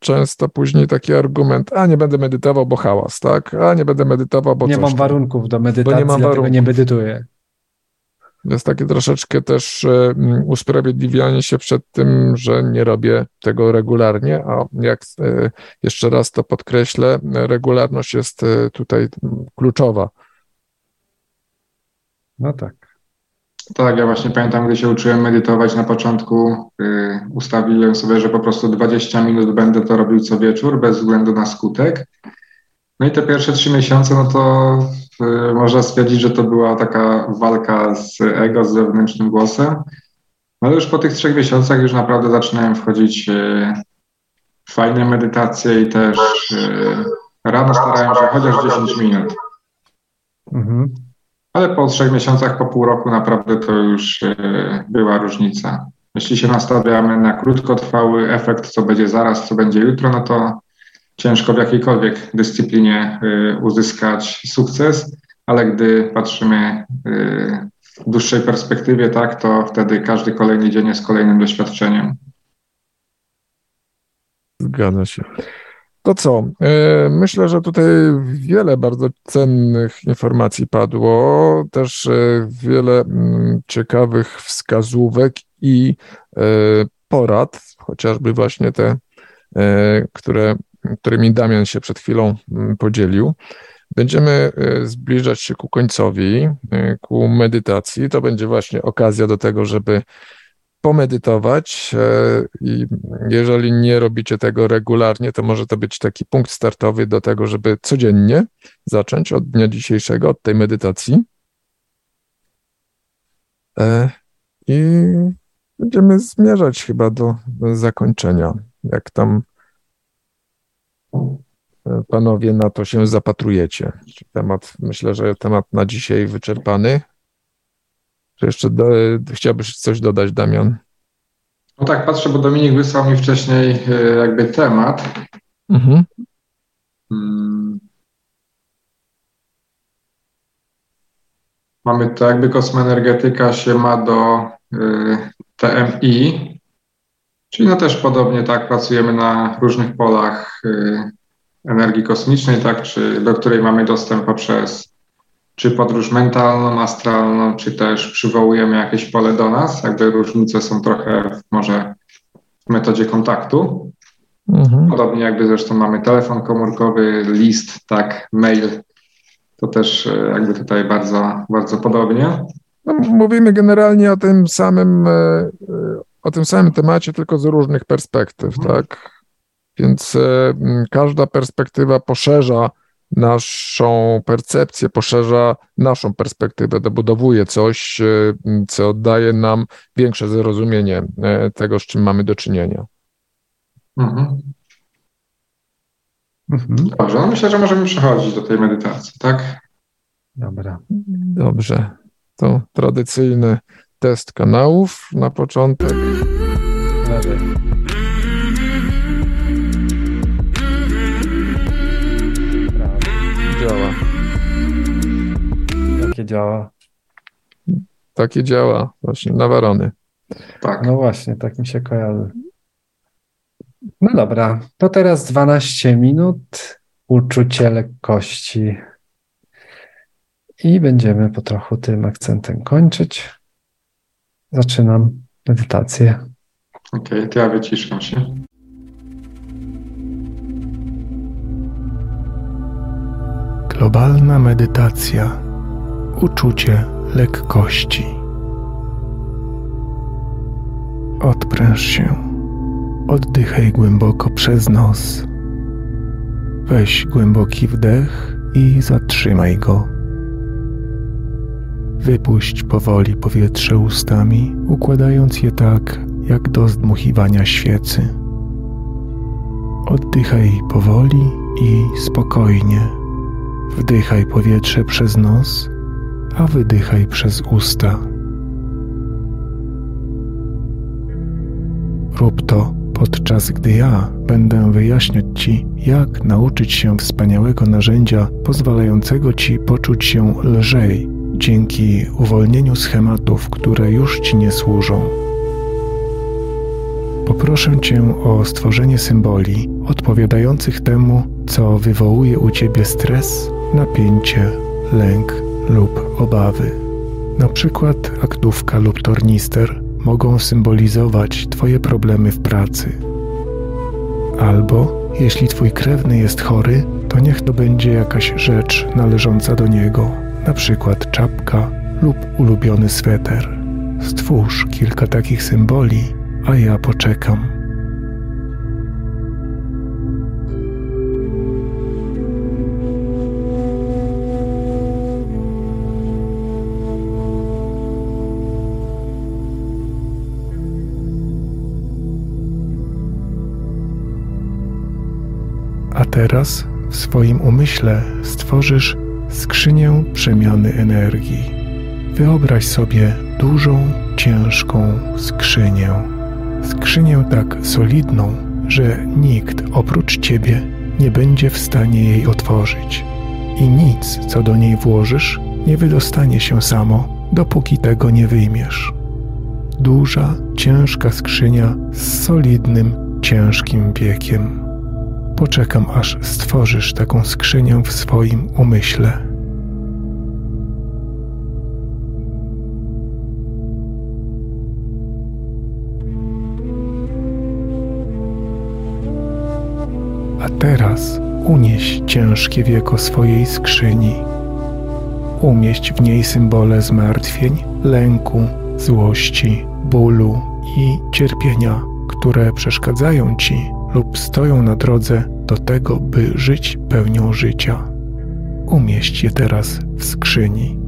często później taki argument, a nie będę medytował, bo hałas, tak? A nie będę medytował, bo Nie mam warunków do medytacji, nie mam warunków. nie medytuję. To jest takie troszeczkę też e, usprawiedliwianie się przed tym, że nie robię tego regularnie, a jak e, jeszcze raz to podkreślę, regularność jest e, tutaj kluczowa. No tak. Tak, ja właśnie pamiętam, gdy się uczyłem medytować na początku, ustawiłem sobie, że po prostu 20 minut będę to robił co wieczór, bez względu na skutek. No i te pierwsze trzy miesiące, no to y, można stwierdzić, że to była taka walka z ego, z wewnętrznym głosem. No ale już po tych trzech miesiącach już naprawdę zaczynałem wchodzić y, w fajne medytacje i też y, rano starałem się chociaż 10 minut. Mhm. Ale po trzech miesiącach, po pół roku naprawdę to już była różnica. Jeśli się nastawiamy na krótkotrwały efekt, co będzie zaraz, co będzie jutro, no to ciężko w jakiejkolwiek dyscyplinie y, uzyskać sukces, ale gdy patrzymy y, w dłuższej perspektywie, tak, to wtedy każdy kolejny dzień jest kolejnym doświadczeniem. Zgadza się. To co? Y, myślę, że tutaj wiele bardzo cennych informacji padło, też wiele mm, ciekawych wskazówek i porad, chociażby właśnie te, które którymi Damian się przed chwilą mm, podzielił. Będziemy e, zbliżać się ku końcowi, e, ku medytacji. To będzie właśnie okazja do tego, żeby pomedytować e, i jeżeli nie robicie tego regularnie, to może to być taki punkt startowy do tego, żeby codziennie zacząć od dnia dzisiejszego, od tej medytacji. I będziemy zmierzać chyba do, do zakończenia. Jak tam panowie na to się zapatrujecie? Temat, myślę, że temat na dzisiaj wyczerpany. Czy jeszcze do, chciałbyś coś dodać, Damian? No tak, patrzę, bo Dominik wysłał mi wcześniej e, jakby temat. Mhm. Hmm. Mamy to jakby kosmoenergetyka się ma do y, TMI, Czyli no też podobnie tak pracujemy na różnych polach y, energii kosmicznej, tak, czy do której mamy dostęp poprzez czy podróż mentalną, astralną, czy też przywołujemy jakieś pole do nas. Jakby różnice są trochę może w metodzie kontaktu. Mhm. Podobnie jakby zresztą mamy telefon komórkowy, list, tak, mail, to też e, jakby tutaj bardzo, bardzo podobnie. No, mówimy generalnie o tym samym, e, o tym samym temacie, tylko z różnych perspektyw, mhm. tak? Więc każda perspektywa poszerza naszą percepcję, poszerza naszą perspektywę, dobudowuje coś, co daje nam większe zrozumienie tego, z czym mamy do czynienia. Mhm. Mhm. Dobrze, no myślę, że możemy przechodzić do tej medytacji, tak? Dobra. Dobrze. To tradycyjny test kanałów na początek. Lewy. Działa. Jakie działa? Takie działa właśnie na warony. Tak. No właśnie, tak mi się kojarzy. No dobra, to teraz 12 minut uczucie lekkości. I będziemy po trochu tym akcentem kończyć. Zaczynam medytację. Okej, okay, to ja wyciszam się. Globalna medytacja. Uczucie lekkości. Odpręż się. Oddychaj głęboko przez nos. Weź głęboki wdech i zatrzymaj go. Wypuść powoli powietrze ustami, układając je tak, jak do zdmuchiwania świecy. Oddychaj powoli i spokojnie. Wdychaj powietrze przez nos, a wydychaj przez usta. Rób to podczas gdy ja będę wyjaśniać Ci, jak nauczyć się wspaniałego narzędzia pozwalającego Ci poczuć się lżej dzięki uwolnieniu schematów, które już Ci nie służą. Poproszę Cię o stworzenie symboli odpowiadających temu, co wywołuje u Ciebie stres, napięcie, lęk lub obawy. Na przykład aktówka lub tornister mogą symbolizować Twoje problemy w pracy. Albo jeśli Twój krewny jest chory, to niech to będzie jakaś rzecz należąca do niego, na przykład czapka lub ulubiony sweter. Stwórz kilka takich symboli, a ja poczekam. A teraz w swoim umyśle stworzysz skrzynię przemiany energii. Wyobraź sobie dużą, ciężką skrzynię. Skrzynię tak solidną, że nikt oprócz ciebie nie będzie w stanie jej otworzyć. I nic, co do niej włożysz, nie wydostanie się samo, dopóki tego nie wyjmiesz. Duża, ciężka skrzynia z solidnym, ciężkim wiekiem. Poczekam, aż stworzysz taką skrzynię w swoim umyśle. A teraz unieś ciężkie wieko swojej skrzyni. Umieść w niej symbole zmartwień, lęku, złości, bólu i cierpienia, które przeszkadzają ci lub stoją na drodze do tego, by żyć pełnią życia. Umieść je teraz w skrzyni.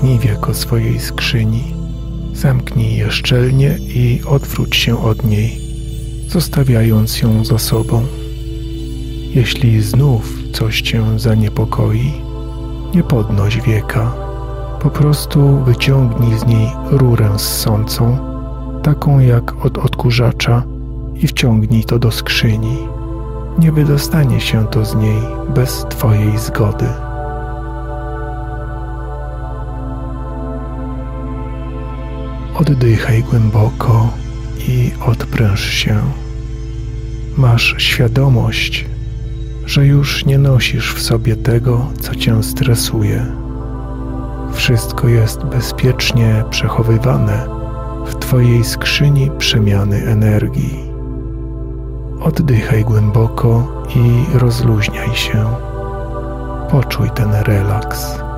Zamknij wieko swojej skrzyni. Zamknij je szczelnie i odwróć się od niej, zostawiając ją za sobą. Jeśli znów coś cię zaniepokoi, nie podnoś wieka. Po prostu wyciągnij z niej rurę ssącą, taką jak od odkurzacza, i wciągnij to do skrzyni. Nie wydostanie się to z niej bez Twojej zgody. Oddychaj głęboko i odpręż się. Masz świadomość, że już nie nosisz w sobie tego, co cię stresuje. Wszystko jest bezpiecznie przechowywane w Twojej skrzyni przemiany energii. Oddychaj głęboko i rozluźniaj się. Poczuj ten relaks.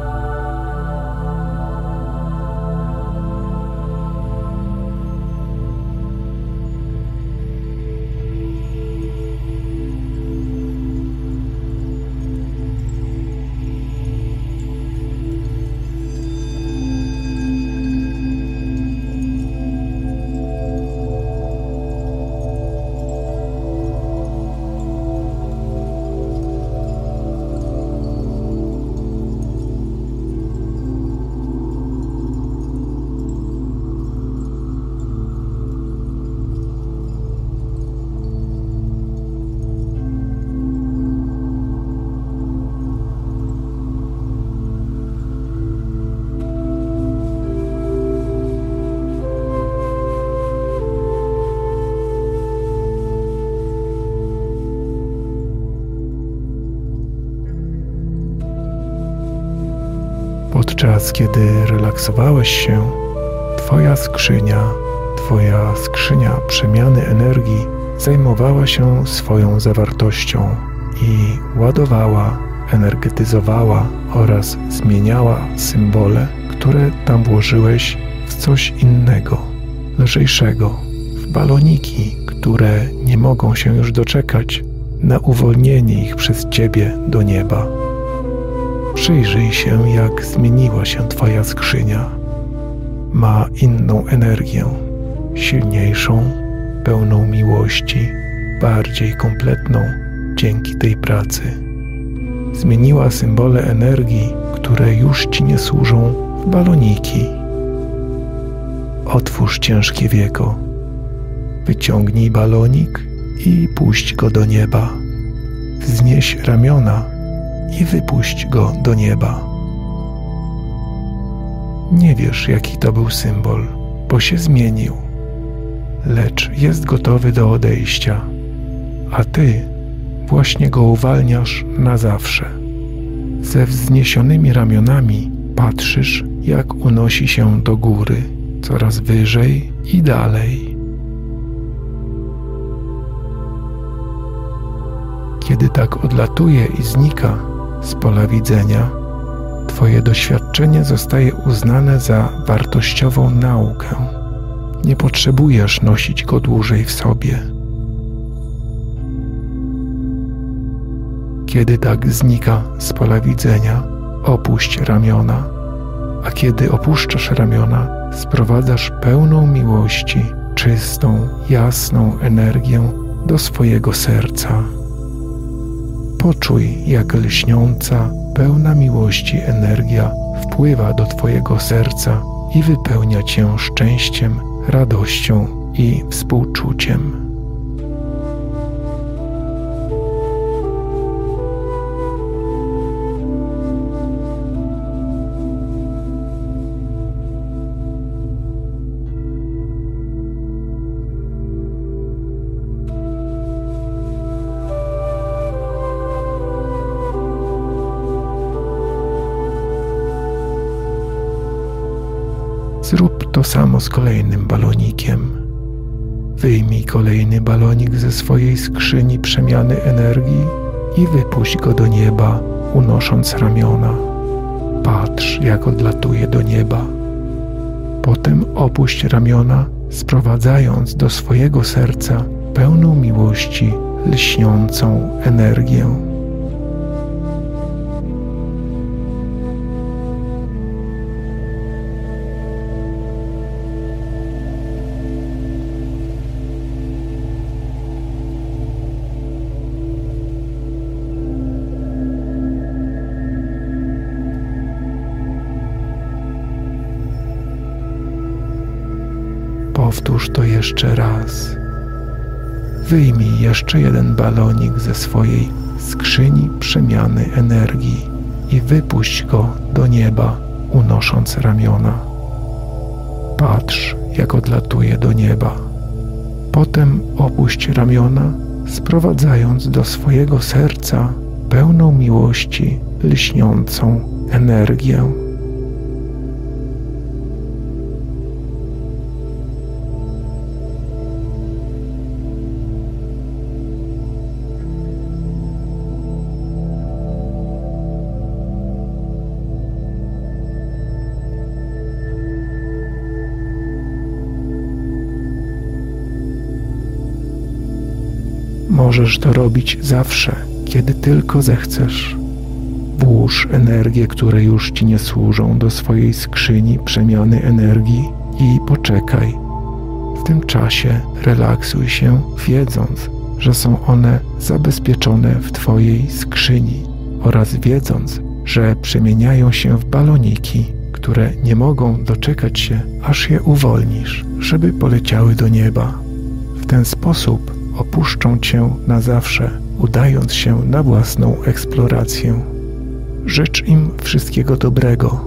Kiedy relaksowałeś się, Twoja skrzynia, Twoja skrzynia przemiany energii zajmowała się swoją zawartością i ładowała, energetyzowała oraz zmieniała symbole, które tam włożyłeś w coś innego, lżejszego, w baloniki, które nie mogą się już doczekać na uwolnienie ich przez Ciebie do nieba. Przyjrzyj się, jak zmieniła się Twoja skrzynia. Ma inną energię, silniejszą, pełną miłości, bardziej kompletną dzięki tej pracy. Zmieniła symbole energii, które już Ci nie służą, w baloniki. Otwórz ciężkie wieko. Wyciągnij balonik i puść go do nieba. Wznieś ramiona i wypuść go do nieba. Nie wiesz, jaki to był symbol, bo się zmienił, lecz jest gotowy do odejścia, a ty właśnie go uwalniasz na zawsze. Ze wzniesionymi ramionami patrzysz, jak unosi się do góry, coraz wyżej i dalej. Kiedy tak odlatuje i znika, z pola widzenia, Twoje doświadczenie zostaje uznane za wartościową naukę. Nie potrzebujesz nosić go dłużej w sobie. Kiedy tak znika z pola widzenia, opuść ramiona, a kiedy opuszczasz ramiona, sprowadzasz pełną miłości, czystą, jasną energię do swojego serca. Poczuj, jak lśniąca, pełna miłości energia wpływa do Twojego serca i wypełnia Cię szczęściem, radością i współczuciem. To samo z kolejnym balonikiem. Wyjmij kolejny balonik ze swojej skrzyni przemiany energii i wypuść go do nieba, unosząc ramiona. Patrz, jak odlatuje do nieba. Potem opuść ramiona, sprowadzając do swojego serca pełną miłości, lśniącą energię. To jeszcze raz. Wyjmij jeszcze jeden balonik ze swojej skrzyni przemiany energii i wypuść go do nieba, unosząc ramiona. Patrz, jak odlatuje do nieba. Potem opuść ramiona, sprowadzając do swojego serca pełną miłości lśniącą energię. Możesz to robić zawsze, kiedy tylko zechcesz. Włóż energię, które już ci nie służą, do swojej skrzyni przemiany energii i poczekaj. W tym czasie relaksuj się, wiedząc, że są one zabezpieczone w Twojej skrzyni oraz wiedząc, że przemieniają się w baloniki, które nie mogą doczekać się, aż je uwolnisz, żeby poleciały do nieba. W ten sposób opuszczą cię na zawsze, udając się na własną eksplorację. Życz im wszystkiego dobrego.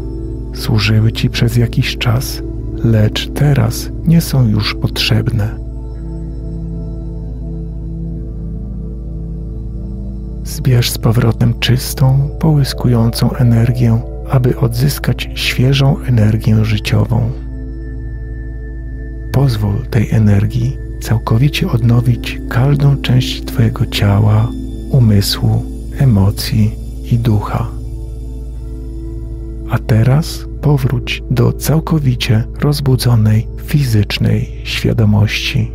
Służyły ci przez jakiś czas, lecz teraz nie są już potrzebne. Zbierz z powrotem czystą, połyskującą energię, aby odzyskać świeżą energię życiową. Pozwól tej energii całkowicie odnowić każdą część Twojego ciała, umysłu, emocji i ducha. A teraz powróć do całkowicie rozbudzonej fizycznej świadomości.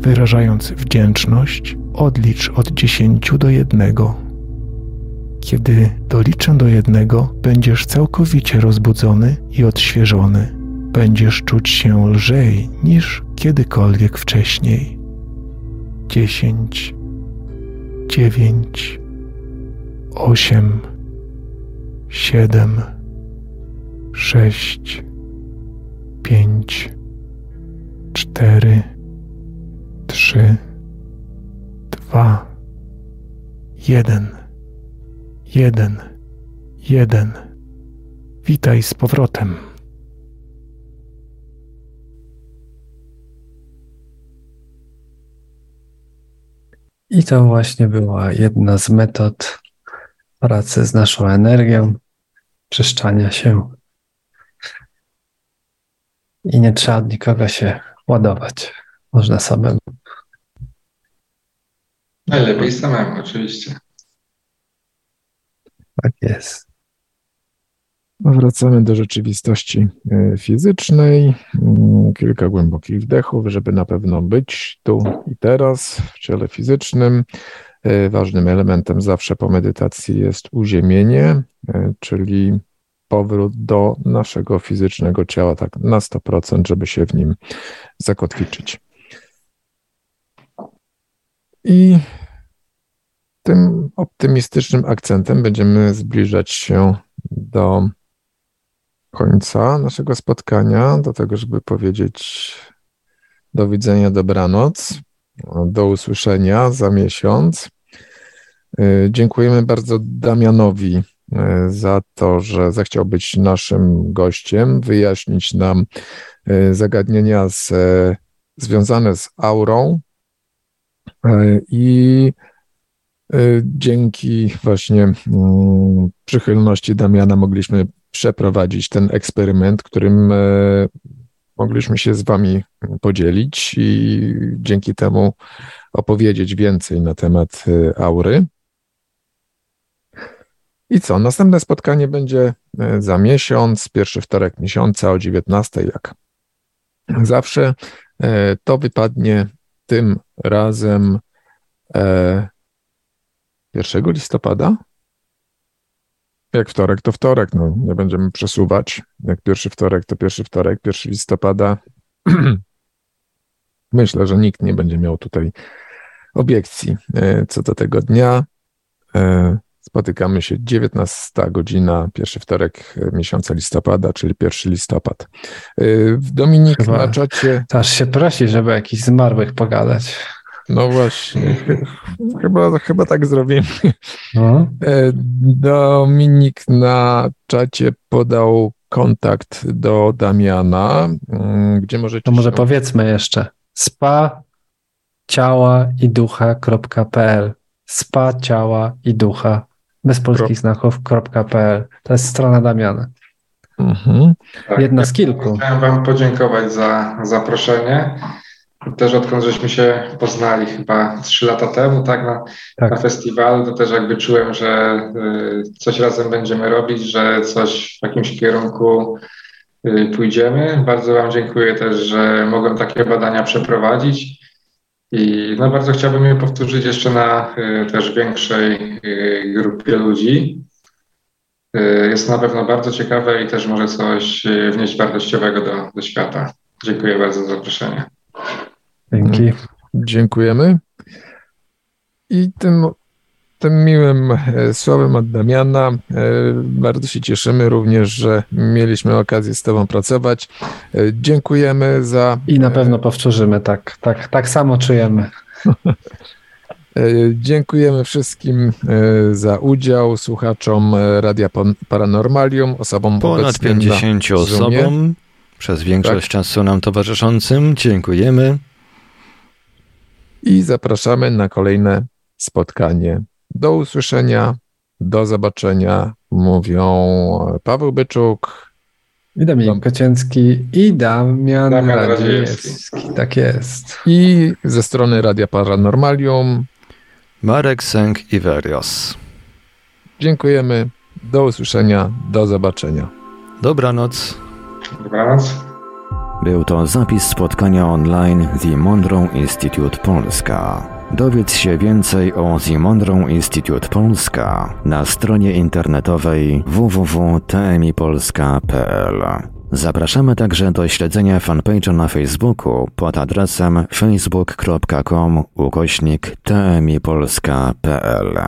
Wyrażając wdzięczność, odlicz od dziesięciu do jednego. Kiedy doliczę do jednego, będziesz całkowicie rozbudzony i odświeżony będziesz czuć się lżej niż kiedykolwiek wcześniej. Dziesięć, dziewięć, osiem, siedem, sześć, pięć, cztery, trzy, dwa, jeden, jeden, jeden. Witaj z powrotem. I to właśnie była jedna z metod pracy z naszą energią, czyszczania się. I nie trzeba od nikogo się ładować. Można samemu. Najlepiej samemu, oczywiście. Tak jest. Wracamy do rzeczywistości e, fizycznej. Mm, kilka głębokich wdechów, żeby na pewno być tu i teraz w ciele fizycznym. E, ważnym elementem zawsze po medytacji jest uziemienie, e, czyli powrót do naszego fizycznego ciała, tak na 100%, żeby się w nim zakotwiczyć. I tym optymistycznym akcentem będziemy zbliżać się do końca naszego spotkania, do tego, żeby powiedzieć do widzenia, dobranoc, do usłyszenia za miesiąc. Y, dziękujemy bardzo Damianowi y, za to, że zechciał być naszym gościem, wyjaśnić nam y, zagadnienia z, związane z aurą i dzięki właśnie mm, przychylności Damiana mogliśmy przeprowadzić ten eksperyment, którym e, mogliśmy się z Wami podzielić i dzięki temu opowiedzieć więcej na temat e, aury. I co? Następne spotkanie będzie e, za miesiąc, pierwszy wtorek miesiąca o 19, jak zawsze. To wypadnie tym razem 1 listopada jak wtorek, to wtorek. No, nie będziemy przesuwać. Jak pierwszy wtorek, to pierwszy wtorek, pierwszy listopada. Myślę, że nikt nie będzie miał tutaj obiekcji e, co do tego dnia. E, Spotykamy się 19 godzina, pierwszy wtorek miesiąca listopada, czyli 1 listopad. Dominik Chyba- na czacie. Aż się prosi, żeby jakichś zmarłych pogadać. No właśnie, chyba, chyba tak zrobimy. No. E, Dominik na czacie podał kontakt do Damiana, mm, gdzie możecie. To może się- powiedzmy jeszcze. Spa ciała i ducha.pl Spa ciała i ducha bez polskich znaków.pl To jest strona Damiana. Mhm. Tak, Jedna ja z kilku. Chciałem Wam podziękować za zaproszenie. Też odkąd żeśmy się poznali chyba trzy lata temu, tak, na, Tak. na festiwalu, to też jakby czułem, że y, coś razem będziemy robić, że coś w jakimś kierunku y, pójdziemy. Bardzo Wam dziękuję też, że mogłem takie badania przeprowadzić i no, bardzo chciałbym je powtórzyć jeszcze na y, też większej y, grupie ludzi. Jest na pewno bardzo ciekawe i też może coś wnieść wartościowego do, do świata. Dziękuję bardzo za zaproszenie. Dzięki. Dziękujemy. I tym, tym miłym e, słowem od Damiana e, bardzo się cieszymy również, że mieliśmy okazję z Tobą pracować. E, Dziękujemy za. I na pewno powtórzymy, tak, tak, tak samo czujemy. Dziękujemy wszystkim za udział, słuchaczom Radia Paranormalium, osobom Ponad obecnym na 50 Zoomie. osobom, przez większość Tak. czasu nam towarzyszącym. Dziękujemy. I zapraszamy na kolejne spotkanie. Do usłyszenia, do zobaczenia. Mówią Paweł Byczuk. I Dominik Kocięcki i Damian, Damian Radziejewski. Tak jest. I ze strony Radia Paranormalium Marek Sęk i Verios. dziękujemy. Do usłyszenia, do zobaczenia. Dobranoc. Dobranoc. Był to zapis spotkania online The Monroe Institute Polska. Dowiedz się więcej o The Monroe Institute Polska na stronie internetowej www.tmipolska.pl. Zapraszamy także do śledzenia fanpage'a na Facebooku pod adresem facebook.com ukośnik tmipolska.pl.